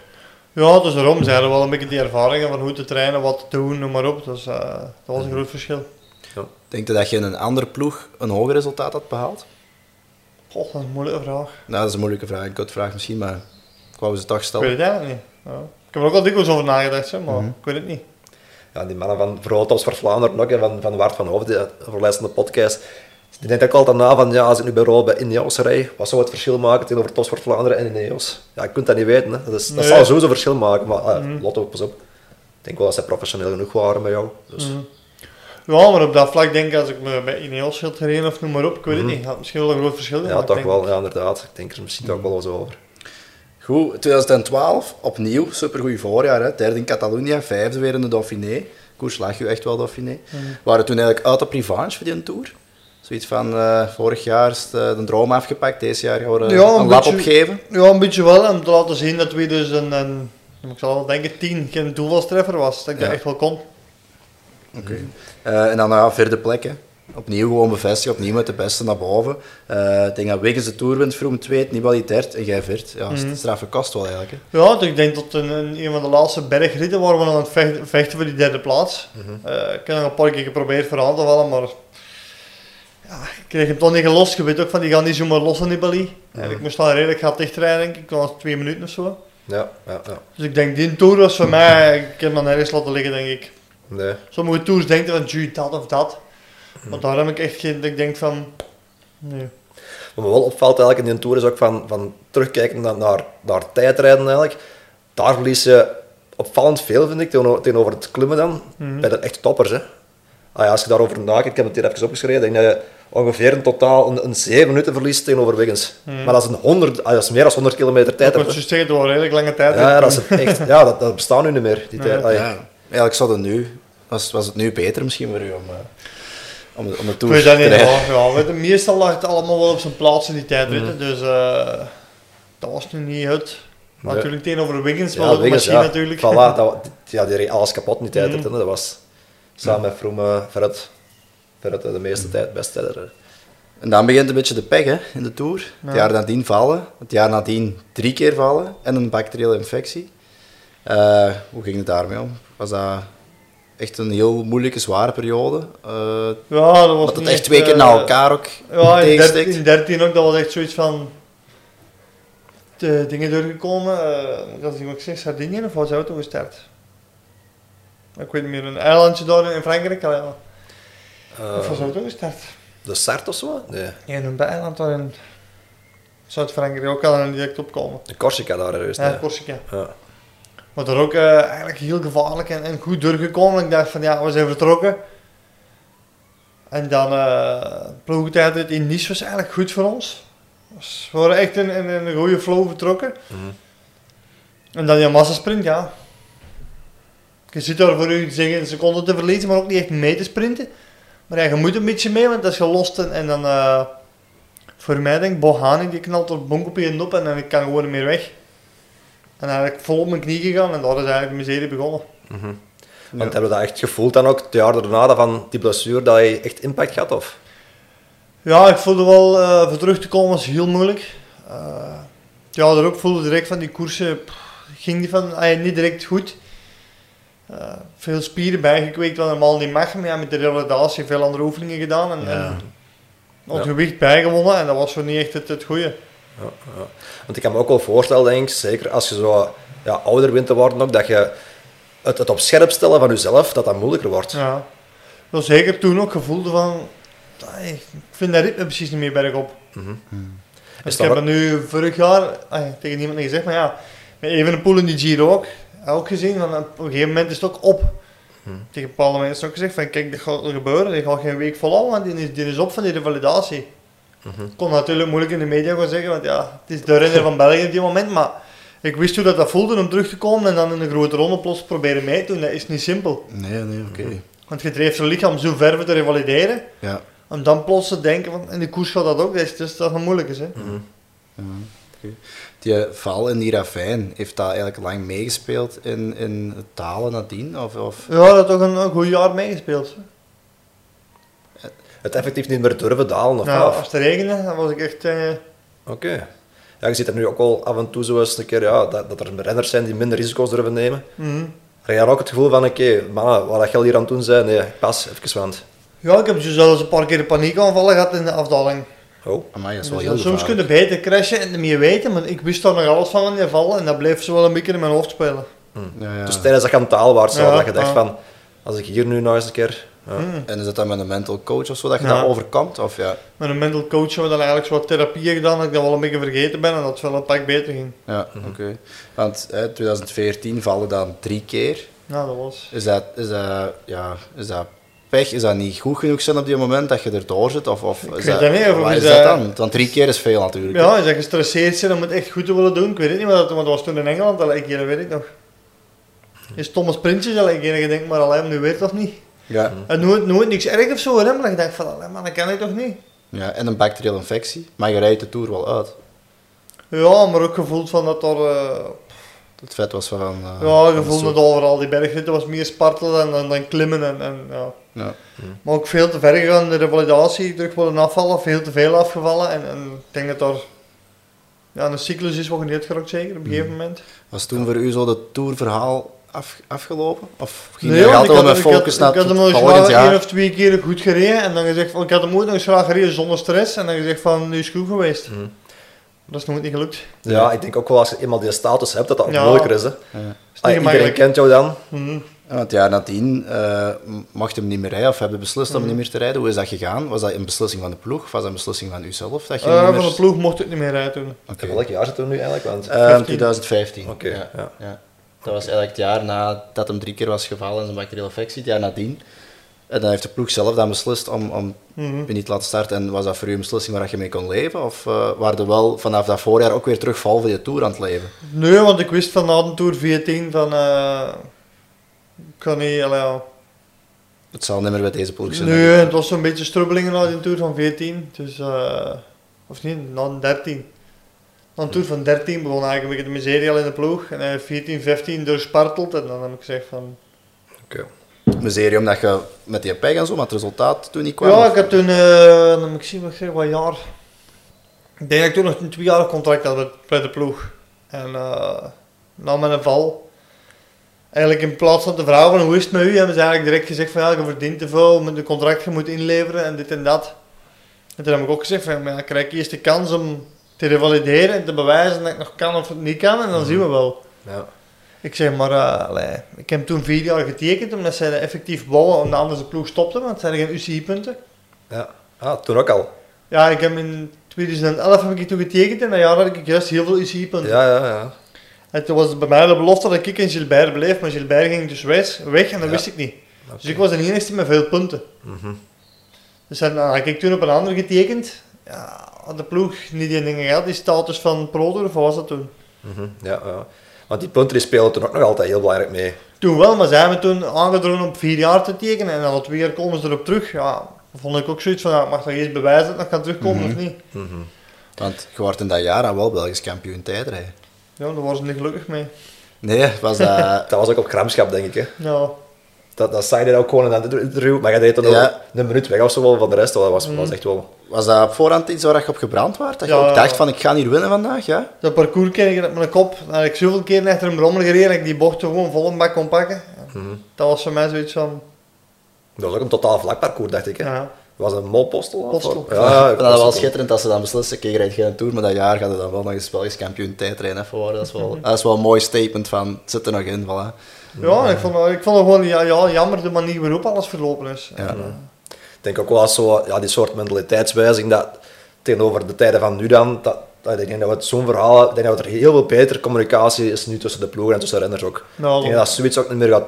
Ja, dus daarom zijn er wel een beetje die ervaringen van hoe te trainen, wat te doen, noem maar op. Dus uh, dat was een groot verschil. Ja. Denk je dat je in een andere ploeg een hoger resultaat had behaald? Goh, dat is een moeilijke vraag. Nou, dat is een moeilijke vraag. Ik had vraag misschien, maar ik wou ze toch stellen. Ik weet het eigenlijk niet. Ja. Ik heb er ook al dikwijls over nagedacht, maar mm -hmm. ik weet het niet. Ja, die mannen van Vrotos voor Vlaanderen ook, van, van Wart van Hoofd, de voorlijstende podcast, die denkt ook altijd na van, ja, als ik nu bij Rol bij Ineos rij, wat zou het verschil maken tegenover Tos voor Vlaanderen en Ineos? Ja, je kunt dat niet weten. Hè. Dat, is, dat zal sowieso verschil maken, maar uh, mm. Lotto, pas op. Ik denk wel dat ze professioneel genoeg waren bij jou. Dus. Mm. Ja, maar op dat vlak denk ik, als ik me bij Ineos had gereden of noem maar op, ik weet het mhm. niet, had misschien wel een groot verschil Ja, toch wel, ja, inderdaad. Ik denk er misschien toch wel eens over. Goed, 2012, opnieuw, supergoed voorjaar. Hè. Derde in Catalonië, vijfde weer in de Dauphiné. Koers lag je echt wel Dauphiné. Mm. Waren toen eigenlijk uit op revanche voor die tour? Zoiets van, uh, vorig jaar is de, de, droom afgepakt, deze jaar gaan we ja, een, een lap opgeven. Ja, een beetje wel, om te laten zien dat we dus een, een ik zal wel denken, tien geen toevalstreffer was. Dat ik dat echt wel kon. Oké. Uh, en dan ja, vierde plek, hè. Opnieuw gewoon bevestigen, opnieuw met de beste naar boven. Uh, ik denk dat Wiggins de Tour wint, Vroom tweede, Nibali derde en jij viert. Ja, mm -hmm. straffe kost wel eigenlijk. Hè. Ja, ik denk dat in, een van de laatste bergritten waren we aan het vechten, vechten voor die derde plaats. Mm -hmm. uh, ik heb nog een paar keer geprobeerd voor aan te vallen, maar ja, ik kreeg hem toch niet gelost. Je weet ook van, die gaan niet zomaar los aan Nibali. Mm -hmm. En ik moest dan redelijk gaan dichtrijden, denk ik. Was twee minuten of zo. Ja, ja, ja. Dus ik denk, die Tour was voor mij, ik heb hem nergens laten liggen, denk ik. Nee. Sommige tours denken van, ju, dat of dat. Want daar heb ik echt geen, dat ik denk van, nee. Wat me wel opvalt eigenlijk in die tour is ook van, van terugkijken naar, naar, naar tijdrijden eigenlijk. Daar verlies je opvallend veel, vind ik, tegenover het klimmen dan, mm bij de echt toppers. Hè. Ah ja, als je daarover nadenkt, ik heb het hier even opgeschreven, denk dat je ongeveer in totaal een, een 7 minuten verliest tegenover Wiggins. Mm. Maar dat is, een 100, ah, dat is meer dan 100 kilometer tijd. Dat is je door een redelijk lange tijd. Ja, dat, is echt, ja dat, dat bestaat nu niet meer. Die tijd. Ja. Eigenlijk zou het nu, was, was het nu beter misschien voor u om... Uh, om, om de tour te rijden. Ja, meestal lag het allemaal wel op zijn plaats in die tijdritten, mm. dus uh, dat was nu niet het. Maar nee. natuurlijk tegenover Wiggins was ja, de machine ja. natuurlijk. Voilà, dat, ja, die reed alles kapot in die tijdritten. Mm. Dat was samen met Froome veruit, veruit de meeste tijd, beste tijd. En dan begint een beetje de pech hè, in de Tour. Het jaar nadien vallen, het jaar nadien drie keer vallen en een bacteriële infectie. Uh, hoe ging het daarmee om? Was dat echt een heel moeilijke, zware periode. Uh, ja, dat was het echt twee keer uh, na elkaar ook Ja, in 13, in 13 ook, dat was echt zoiets van de dingen doorgekomen. Dat is ik zeg, Sardinië of was auto gestart? Ik weet niet meer, een eilandje daar in Frankrijk. Ja. Uh, of was auto gestart? De Sart of zo? Nee. Ja, een eiland daar in Zuid-Frankrijk ook al direct opkomen. De Corsica daar ergens. Ja, Corsica. Ja. Maar er ook uh, eigenlijk heel gevaarlijk en, en, goed doorgekomen. Ik dacht van ja, we zijn vertrokken. En dan uh, ploegentijd in Nice was eigenlijk goed voor ons. Dus we waren echt in, in, in een goede flow vertrokken. Mm -hmm. En dan die massasprint, ja. Je zit daar voor u zeggen een seconde te verliezen, maar ook niet echt mee te sprinten. Maar ja, je moet een beetje mee, want dat is gelost. En, en dan, uh, voor mij denk ik, Bohani die knalt er bonk op je op en dan kan gewoon meer weg. En eigenlijk vol op mijn knie gegaan en daar is eigenlijk mijn serie begonnen. Mm -hmm. Want ja. hebben we dat echt gevoeld dan ook, het jaar daarna, van die blessure, dat je echt impact had? Of? Ja, ik voelde wel, uh, voor terug te komen was heel moeilijk. Uh, ja, daar ook voelde direct van die koersen, pff, ging die van, uh, niet direct goed. Uh, veel spieren bijgekweekt wat normaal niet mag, maar ja, met de revalidatie veel andere oefeningen gedaan en, ja. en ja. gewicht bijgewonnen en dat was voor niet echt het, het goede. Ja, ja. Want ik kan me ook wel voorstellen, denk ik, zeker als je zo ja, ouder bent te worden, ook, dat je het, het op scherp stellen van jezelf, dat dat moeilijker wordt. Ja, wel zeker toen ook gevoelde van, ik vind dat ritme precies niet meer bergop. Mm -hmm. dus ik heb het nu vorig jaar ay, tegen niemand gezegd, maar ja, met even een pool in die Giro ook, ook gezien, van op een gegeven moment is het ook op. Hmm. Tegen bepaalde mensen ook gezegd van kijk, dat gaat gebeuren, die gaat geen week volhouden, want die is, die is op van die revalidatie. Mm kon natuurlijk moeilijk in de media gaan zeggen, want ja, het is de renner van België op die moment, maar ik wist hoe dat, dat voelde om terug te komen en dan in een grote ronde plots proberen mee te doen. Dat is niet simpel. Nee, nee, oké. Okay. Want je dreef zijn lichaam zo ver te revalideren. Ja. Om dan plots te denken van, in de koers gaat dat ook, dus, dus dat is nog moeilijk is. Hè. Mm -hmm. ja. Die val in die ravijn, heeft dat eigenlijk lang meegespeeld in, in het dalen nadien? Of, of? Ja, dat toch een, een goed jaar meegespeeld. Het effectief niet meer durven dalen of Ja, af? als het regende, dan was ik echt... eh, Oké. Ja, je ziet er nu ook al af en toe zo eens een keer ja, dat, dat er renners zijn die minder risico's durven nemen. Heb je dan ook het gevoel van, oké, mannen, wat jij hier aan het doen zijn, nee, pas even, want... Ja, ik heb dus zelfs een paar keer een paniekaanvallen gehad in de afdaling. Oh, Amai, dat is wel Dus heel soms kun je beter crashen en er meer weten, maar ik wist daar nog alles van in die val en dat bleef zo wel een beetje in mijn hoofd spelen. Ja, ja. Dus tijdens dat je aan het taal waard Ja, dat je dacht ja. van, als ik hier nu nog eens een keer... Ja. Mhm. En is dat dan met een mental coach of zo dat je Ja. dat overkomt? Of ja? Met een mental coach hebben we dan eigenlijk zo wat therapieën gedaan, dat ik dat wel een beetje vergeten ben en dat het wel een pak beter ging. Ja, oké. Want in 2014 vallen dan drie keer. Ja, dat was... Is dat, is dat, ja, is dat pech? Is dat niet goed genoeg zijn op die moment dat je erdoor zit? Of, of is weet dat, dat niet, of is is dat dat- dan? Want drie keer is veel natuurlijk. Ja, als je gestresseerd bent om het echt goed te willen doen, ik weet het niet, maar dat, want dat was toen in Engeland, dat ik dat weet ik nog. Is Thomas Printjes al keer gedacht, maar alleen nu weet dat niet. Ja. En nooit, nooit niks erg of zo, hè, maar ik dacht van, allee, man, dat kan ik toch niet? ja. En een bacteriële infectie. Maar je rijdt de Tour wel uit. Ja, maar ook gevoeld van dat er... eh, Het vet was van... eh, ja, van de gevoeld soort- dat overal die bergritten was meer spartelen dan, dan, dan klimmen en, en ja. Ja. Maar ook veel te ver gegaan in de revalidatie, terug willen afvallen, veel te veel afgevallen en, en ik denk dat er ja, een cyclus is wat je niet uitgerokt zeker, op een gegeven moment. Was toen voor u zo het Tourverhaal af, afgelopen? Of ging Nee, je altijd ik wel had, met ik focus ik naar had hem het nog één of twee keer goed gereden en dan gezegd van, ik had hem ooit nog eens graag gereden zonder stress en dan gezegd van, nu is het goed geweest. Mhm. Dat is nooit niet gelukt. Ja, ik denk ook wel als je eenmaal die status hebt, dat dat Ja. moeilijker is. Hè. Ja. Is niet Ah, iedereen kent jou dan. Mhm. Ja, want ja, nadien eh, mocht hem niet meer rijden of hebben beslist om Mhm. niet meer te rijden. Hoe is dat gegaan? Was dat een beslissing van de ploeg of was dat een beslissing van uzelf? Dat je Eh, niet meer... van de ploeg mocht ik niet meer rijden toen. Oké. Welk jaar zitten we nu eigenlijk? Want, Eh, 15. 2015. Oké, ja. ja. Ja. Dat was eigenlijk het jaar nadat hem drie keer was gevallen in zijn bacteriële infectie, het jaar nadien. En dan heeft de ploeg zelf dan beslist om, om Mhm. je niet te laten starten. En was dat voor u een beslissing waar je mee kon leven? Of uh, waren er wel vanaf dat voorjaar ook weer terug val voor je Tour aan het leven? Nee, want ik wist van na de Tour 14 van... eh ik kan niet... ja. Het zal niet meer bij deze ploeg zijn. Nee, het was zo'n beetje strubbelingen na die Tour van 14. Dus, eh, of niet, na de 13. Na de Tour van 13 begon eigenlijk een beetje de miserie al in de ploeg. En hij heeft 14, 15 doorsparteld. En dan heb ik gezegd van... Oké. Miserie omdat je met die pech en zo, maar het resultaat toen niet kwam? Ja, ik had toen... dan moet ik zien wat ik zeg, wat jaar... Ik denk dat ik toen nog een tweejarig contract had bij, bij de ploeg. En eh na mijn val... Eigenlijk in plaats van te vragen van hoe is het met u, hebben ze eigenlijk direct gezegd van ja, je verdient te veel, met de contract je moet inleveren en dit en dat. En toen heb ik ook gezegd van ja, ik krijg eerst de kans om te revalideren en te bewijzen dat ik nog kan of het niet kan en dan zien we wel. Ja. Ik zeg maar, eh, allee, ik heb toen vier jaar getekend omdat zij effectief wouden omdat anders de ploeg stopte, want het zijn geen UCI-punten. ja. Ah, toen ook al. Ja, ik heb in 2011 heb ik toen getekend en dat jaar had ik juist heel veel UCI-punten. Ja, ja, ja. En toen was het bij mij de belofte dat ik in Gilbert bleef, maar Gilbert ging dus weg, weg en dat Ja. wist ik niet. Dus ik was de enige met veel punten. Mhm. Dus dan had ik toen op een ander getekend. Ja, had de ploeg niet die dingen gehad, die status van Pro Tour, of was dat toen? Mhm. Ja, ja. Want die punten die spelen toen ook nog altijd heel belangrijk mee. Toen wel, maar zij hebben toen aangedrongen om vier jaar te tekenen en dan twee jaar komen ze erop terug. Ja, dat vond ik ook zoiets van, ja, ik mag toch eerst bewijzen dat ik kan terugkomen Mhm. of niet? Mhm. Want je wordt in dat jaar dan wel Belgisch kampioen tijdrijden. Ja, daar waren ze niet gelukkig mee. Nee, was dat... Dat was ook op gramschap, denk ik. Hè. Ja, Dat, dat zei je ook gewoon in dat interview. Maar jij deed dan Ja. ook een minuut weg of zo wel van de rest. Dat was, Mhm. was echt wel... Was dat op voorhand iets waar je op gebrand was? Dat je Ja. ook dacht van ik ga hier winnen vandaag, ja? dat parcours ken ik met mijn kop. Dan had ik zoveel keer achter een rommel gereden dat ik die bocht gewoon vol een bak kon pakken. Mhm. Dat was voor mij zoiets van, Dat was ook een totaal vlak parcours, dacht ik. Hè. ja. Was een molpostel? Ja, Ik vind dat wel postel. schitterend als ze dan beslissen, kijk, je rijdt geen Tour, maar dat jaar gaat het dan wel nog eens Belgisch kampioen tijdrijden even worden. Dat is wel, dat is wel een mooi statement van, het zit er nog in, voilà. Ja, ik vond, ik vond het gewoon ja, ja, jammer de manier waarop alles verlopen is. Ja. En, Ik denk ook wel als zo, ja, die soort mentaliteitswijziging dat tegenover de tijden van nu dan, dat, dat ik denk dat zo'n verhaal, ik denk dat er heel veel beter communicatie is nu tussen de ploegen en tussen de renners ook. nou, Ik denk dat zoiets ook niet meer gaat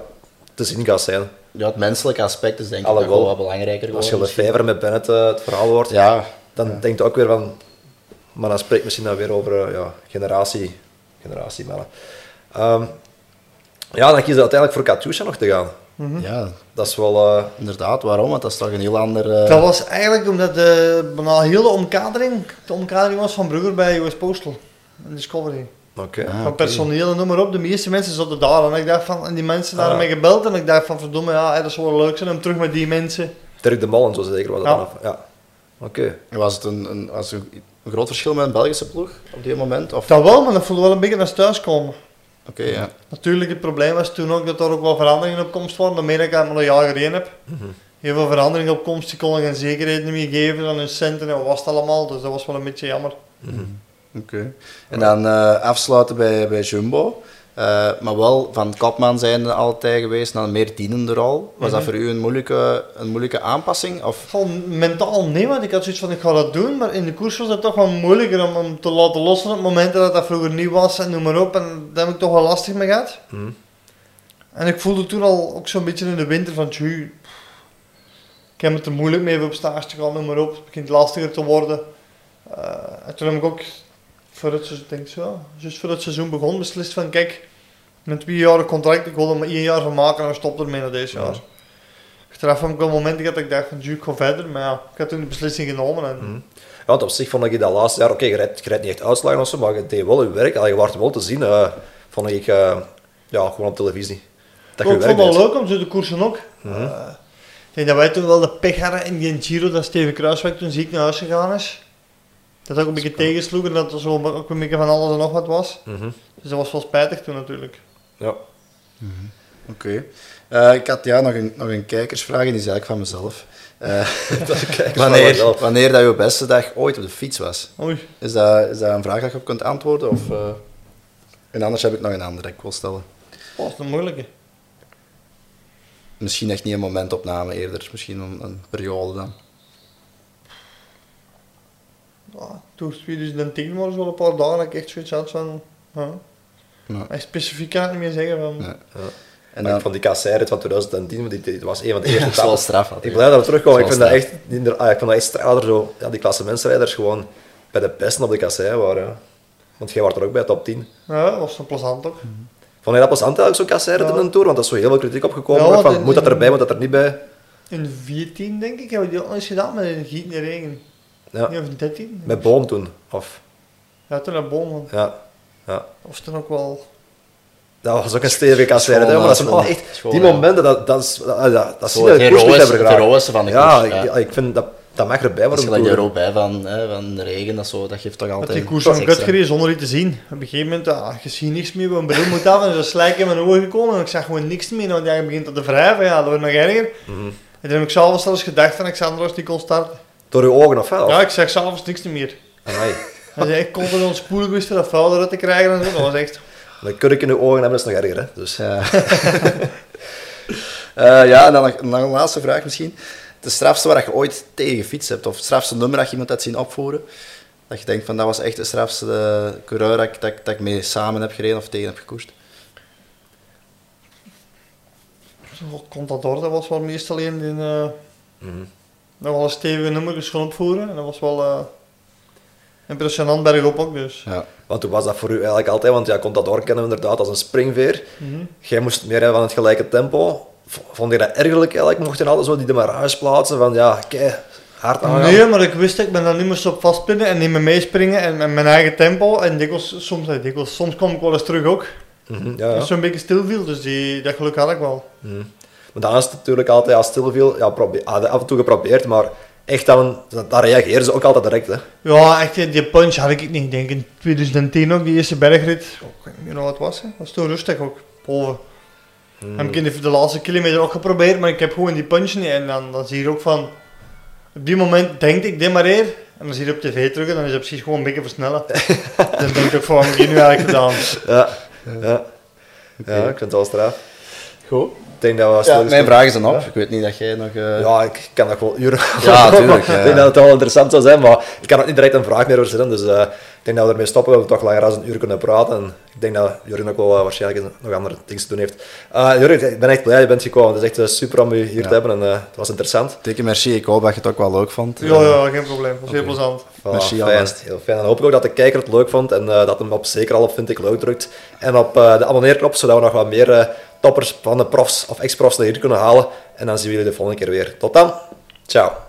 te zien gaat zijn. Ja, het menselijke aspect is denk ik wel wat belangrijker Als je. Lefevre met Bennett eh, het verhaal hoort, Ja, dan Ja. denk je ook weer van, maar dan spreekt misschien dan weer over eh, ja, generatie, generatie mannen. Ehm, ja, dan kies je uiteindelijk voor Katusha nog te gaan. mhm. ja, Dat is wel, eh, inderdaad, waarom? Want dat is toch een heel ander... eh, Dat was eigenlijk omdat de, bijna heel de omkadering, de omkadering was van Brugger bij US Postal. in Discovery. Oké. van ah, personeel en noem maar op. De meeste mensen zaten daar. En ik dacht van, en die mensen daar ah. gebeld. En ik dacht van, verdomme, ja, dat zou wel leuk zijn om terug met die mensen. Dirk de Mal en zo zeker was dat ja. ja. Oké. Was het een, een, was een, een groot verschil met een Belgische ploeg op die moment? Of? Dat wel, maar dat voelde wel een beetje naar thuis Oké, ja. Natuurlijk, het probleem was toen ook dat er ook wel veranderingen op komst waren. Dat ik al een jaar gereden heb. Mhm. Heel veel veranderingen op komst, die konden geen zekerheid meer geven aan hun centen en wat was het allemaal. Dus dat was wel een beetje jammer. Mhm. Oké. En dan uh, afsluiten bij, bij Jumbo. Uh, maar wel van kapman zijn altijd geweest naar een meer dienende rol. Was dat mhm. voor u een moeilijke, een moeilijke aanpassing? Of? Van mentaal nee, want ik had zoiets van ik ga dat doen. Maar in de koers was het toch wel moeilijker om hem te laten lossen op het moment dat dat vroeger niet was en noem maar op. En daar heb ik toch wel lastig mee gehad. Mhm. En ik voelde toen al ook zo'n beetje in de winter van tju, ik heb het er moeilijk mee op stage te gaan, noem maar op. Het begint lastiger te worden. Uh, en toen heb ik ook voor het, denk zo, just voor het seizoen begon, beslist van kijk, met twee jaar contract, ik wil er maar één jaar van maken en dan stop ermee na deze jaar. Achteraf heb ik wel momenten dat ik dacht van, ik ga verder, maar ja, ik had toen de beslissing genomen. En... Mm. Ja, want op zich vond ik dat laatste jaar, oké, je, rijdt, je rijdt niet echt uitslagen of zo, maar je deed wel je werk, je was wel te zien, uh, vond ik, uh, ja, gewoon op televisie. Dat ik vond het wel leuk om zo de koersen ook. Mm -hmm. uh, ik denk dat wij toen wel de pech hadden in die Giro dat Steven Kruiswijk toen ziek naar huis gegaan is. Dat ook een beetje tegensloeg en dat er zo ook een beetje van alles en nog wat was. Mhm. Dus dat was wel spijtig toen natuurlijk. Ja. Mhm. Oké. Okay. Uh, ik had ja, nog, een, nog een kijkersvraag en die is eigenlijk van mezelf. Uh, wanneer, wanneer dat je beste dag ooit op de fiets was? Oei. Is dat, is dat een vraag dat je op kunt antwoorden? Of, uh, en anders heb ik nog een andere dat ik wil stellen. Oh, dat is een moeilijke. Misschien echt niet een momentopname eerder, misschien een, een periode dan ja, toen 2010 was wel een paar dagen dat ik echt zoiets had van... Ja. Ja. Specifiek kan ik niet meer zeggen. Van, ja. En dan, van die kasseire van 2010, die, die was een van de eerste dat was straf. Ik blij dat we terugkomen. Ik vind dat echt, ah, ik vind dat echt straf zo, ja, die klasse mensrijders gewoon bij de besten op de kasseire waren. Want jij was er ook bij top 10. Ja, dat was een plezant ook. Mm Vond je dat plezant eigenlijk, zo'n kasseire ja. in een tour? Want dat is zo heel veel kritiek opgekomen. Ja, van, moet dat erbij, moet dat er niet bij? In 14 denk ik, hebben we die ook eens gedaan met een giet in de regen. Ja. of 13. Met boom toen? Of? Ja, toen met boom. Ja. ja. Of toen ook wel... Dat was ook een stevige kasseren, maar dat is echt... Die momenten, dat, dat, is, dat, dat, dat zie je de van de ja, ja. Ik, ik vind dat dat mag erbij worden. Als je er ook bij van, hè, van de regen, dat, zo, dat geeft toch altijd... Met die koers van Kutgeree zonder iets te zien. Op een gegeven moment, ah, je ziet niks meer, een bedoel moet af en zo slijk in mijn ogen gekomen en ik zag gewoon niks meer. Want je begint te wrijven, ja, dat wordt nog erger. Mm -hmm. En toen heb ik zelfs eens gedacht van, ik zou er die kon starten. Door je ogen of wel? Ja, ik zeg s'avonds niks meer. Amai. Zei, ik kon er ons spoelig wist dat vuil eruit te krijgen en zo. Dat was echt... Dan kun ik in de ogen hebben, is nog erger, hè. Dus. Ja. uh, ja, en dan nog, nog, een laatste vraag misschien. De strafste waar je ooit tegen gefietst hebt, of het strafste nummer dat je iemand hebt zien opvoeren, dat je denkt van dat was echt de strafste uh, coureur dat ik, dat, dat ik mee samen heb gereden of tegen heb gekoerst? Contador, dat was wel meestal in... in uh... mm nog wel een stevige nummer gaan opvoeren. En dat was wel uh, impressionant bergop ook dus. Ja. Want hoe was dat voor u eigenlijk altijd? Want ja, Contador kennen we inderdaad als een springveer. Mm Jij moest meer hebben van het gelijke tempo. Vond je dat ergerlijk eigenlijk? Mocht je altijd zo die demarrage plaatsen van ja, kei, hard aan. Nee, maar ik wist dat ik ben dan niet meer op vastpinnen en niet meer meespringen en mijn eigen tempo. En dikwijls, soms, dikwijls, soms kom ik wel eens terug ook. Mm -hmm, ja, ja. Zo'n beetje stil viel, dus die, dat geluk had ik wel. Mm maar dan is het natuurlijk altijd, ja, stil veel, ja, probeer, af en toe geprobeerd, maar echt dan, dan reageren ze ook altijd direct. Hè. Ja, echt, die punch had ik niet. Ik denk in 2010 ook, die eerste bergrit. Oh, ik weet niet meer wat het was. Hè. was toen rustig ook, boven. Hmm. Heb ik in de, de, laatste kilometer ook geprobeerd, maar ik heb gewoon die punch niet. En dan, dan zie je ook van, op die moment denk ik, demareer. En dan zie je op tv terug en dan is het precies gewoon een beetje versnellen. dan denk ik ook van, wat heb ik nu eigenlijk gedaan? Ja, ja. ja ik vind het wel straf. Goed denk dat we ja, mijn vraag is dan op. Ik weet niet dat jij nog... Uh... Ja, ik kan dat wel uren Ja, natuurlijk. ik denk dat het wel interessant zou zijn, maar ik kan ook niet direct een vraag meer over zetten. Dus uh, ik denk dat we ermee stoppen. We toch langer dan een uur kunnen praten. En ik denk dat Jurgen ook wel uh, waarschijnlijk nog andere dingen te doen heeft. Jurgen, ik ben echt blij dat je bent gekomen. Het is echt super om je hier te hebben en het was interessant. Dikke merci. Ik hoop dat je het ook wel leuk vond. Ja, ja geen probleem. Het was heel plezant. Voilà, merci, fijn. Heel fijn. En hoop ik ook dat de kijker het leuk vond en dat hem op zeker al op vind ik leuk drukt. En op de abonneerknop, zodat we nog wat meer toppers van de profs of ex-profs hier kunnen halen. En dan zien we jullie de volgende keer weer. Tot dan. Ciao.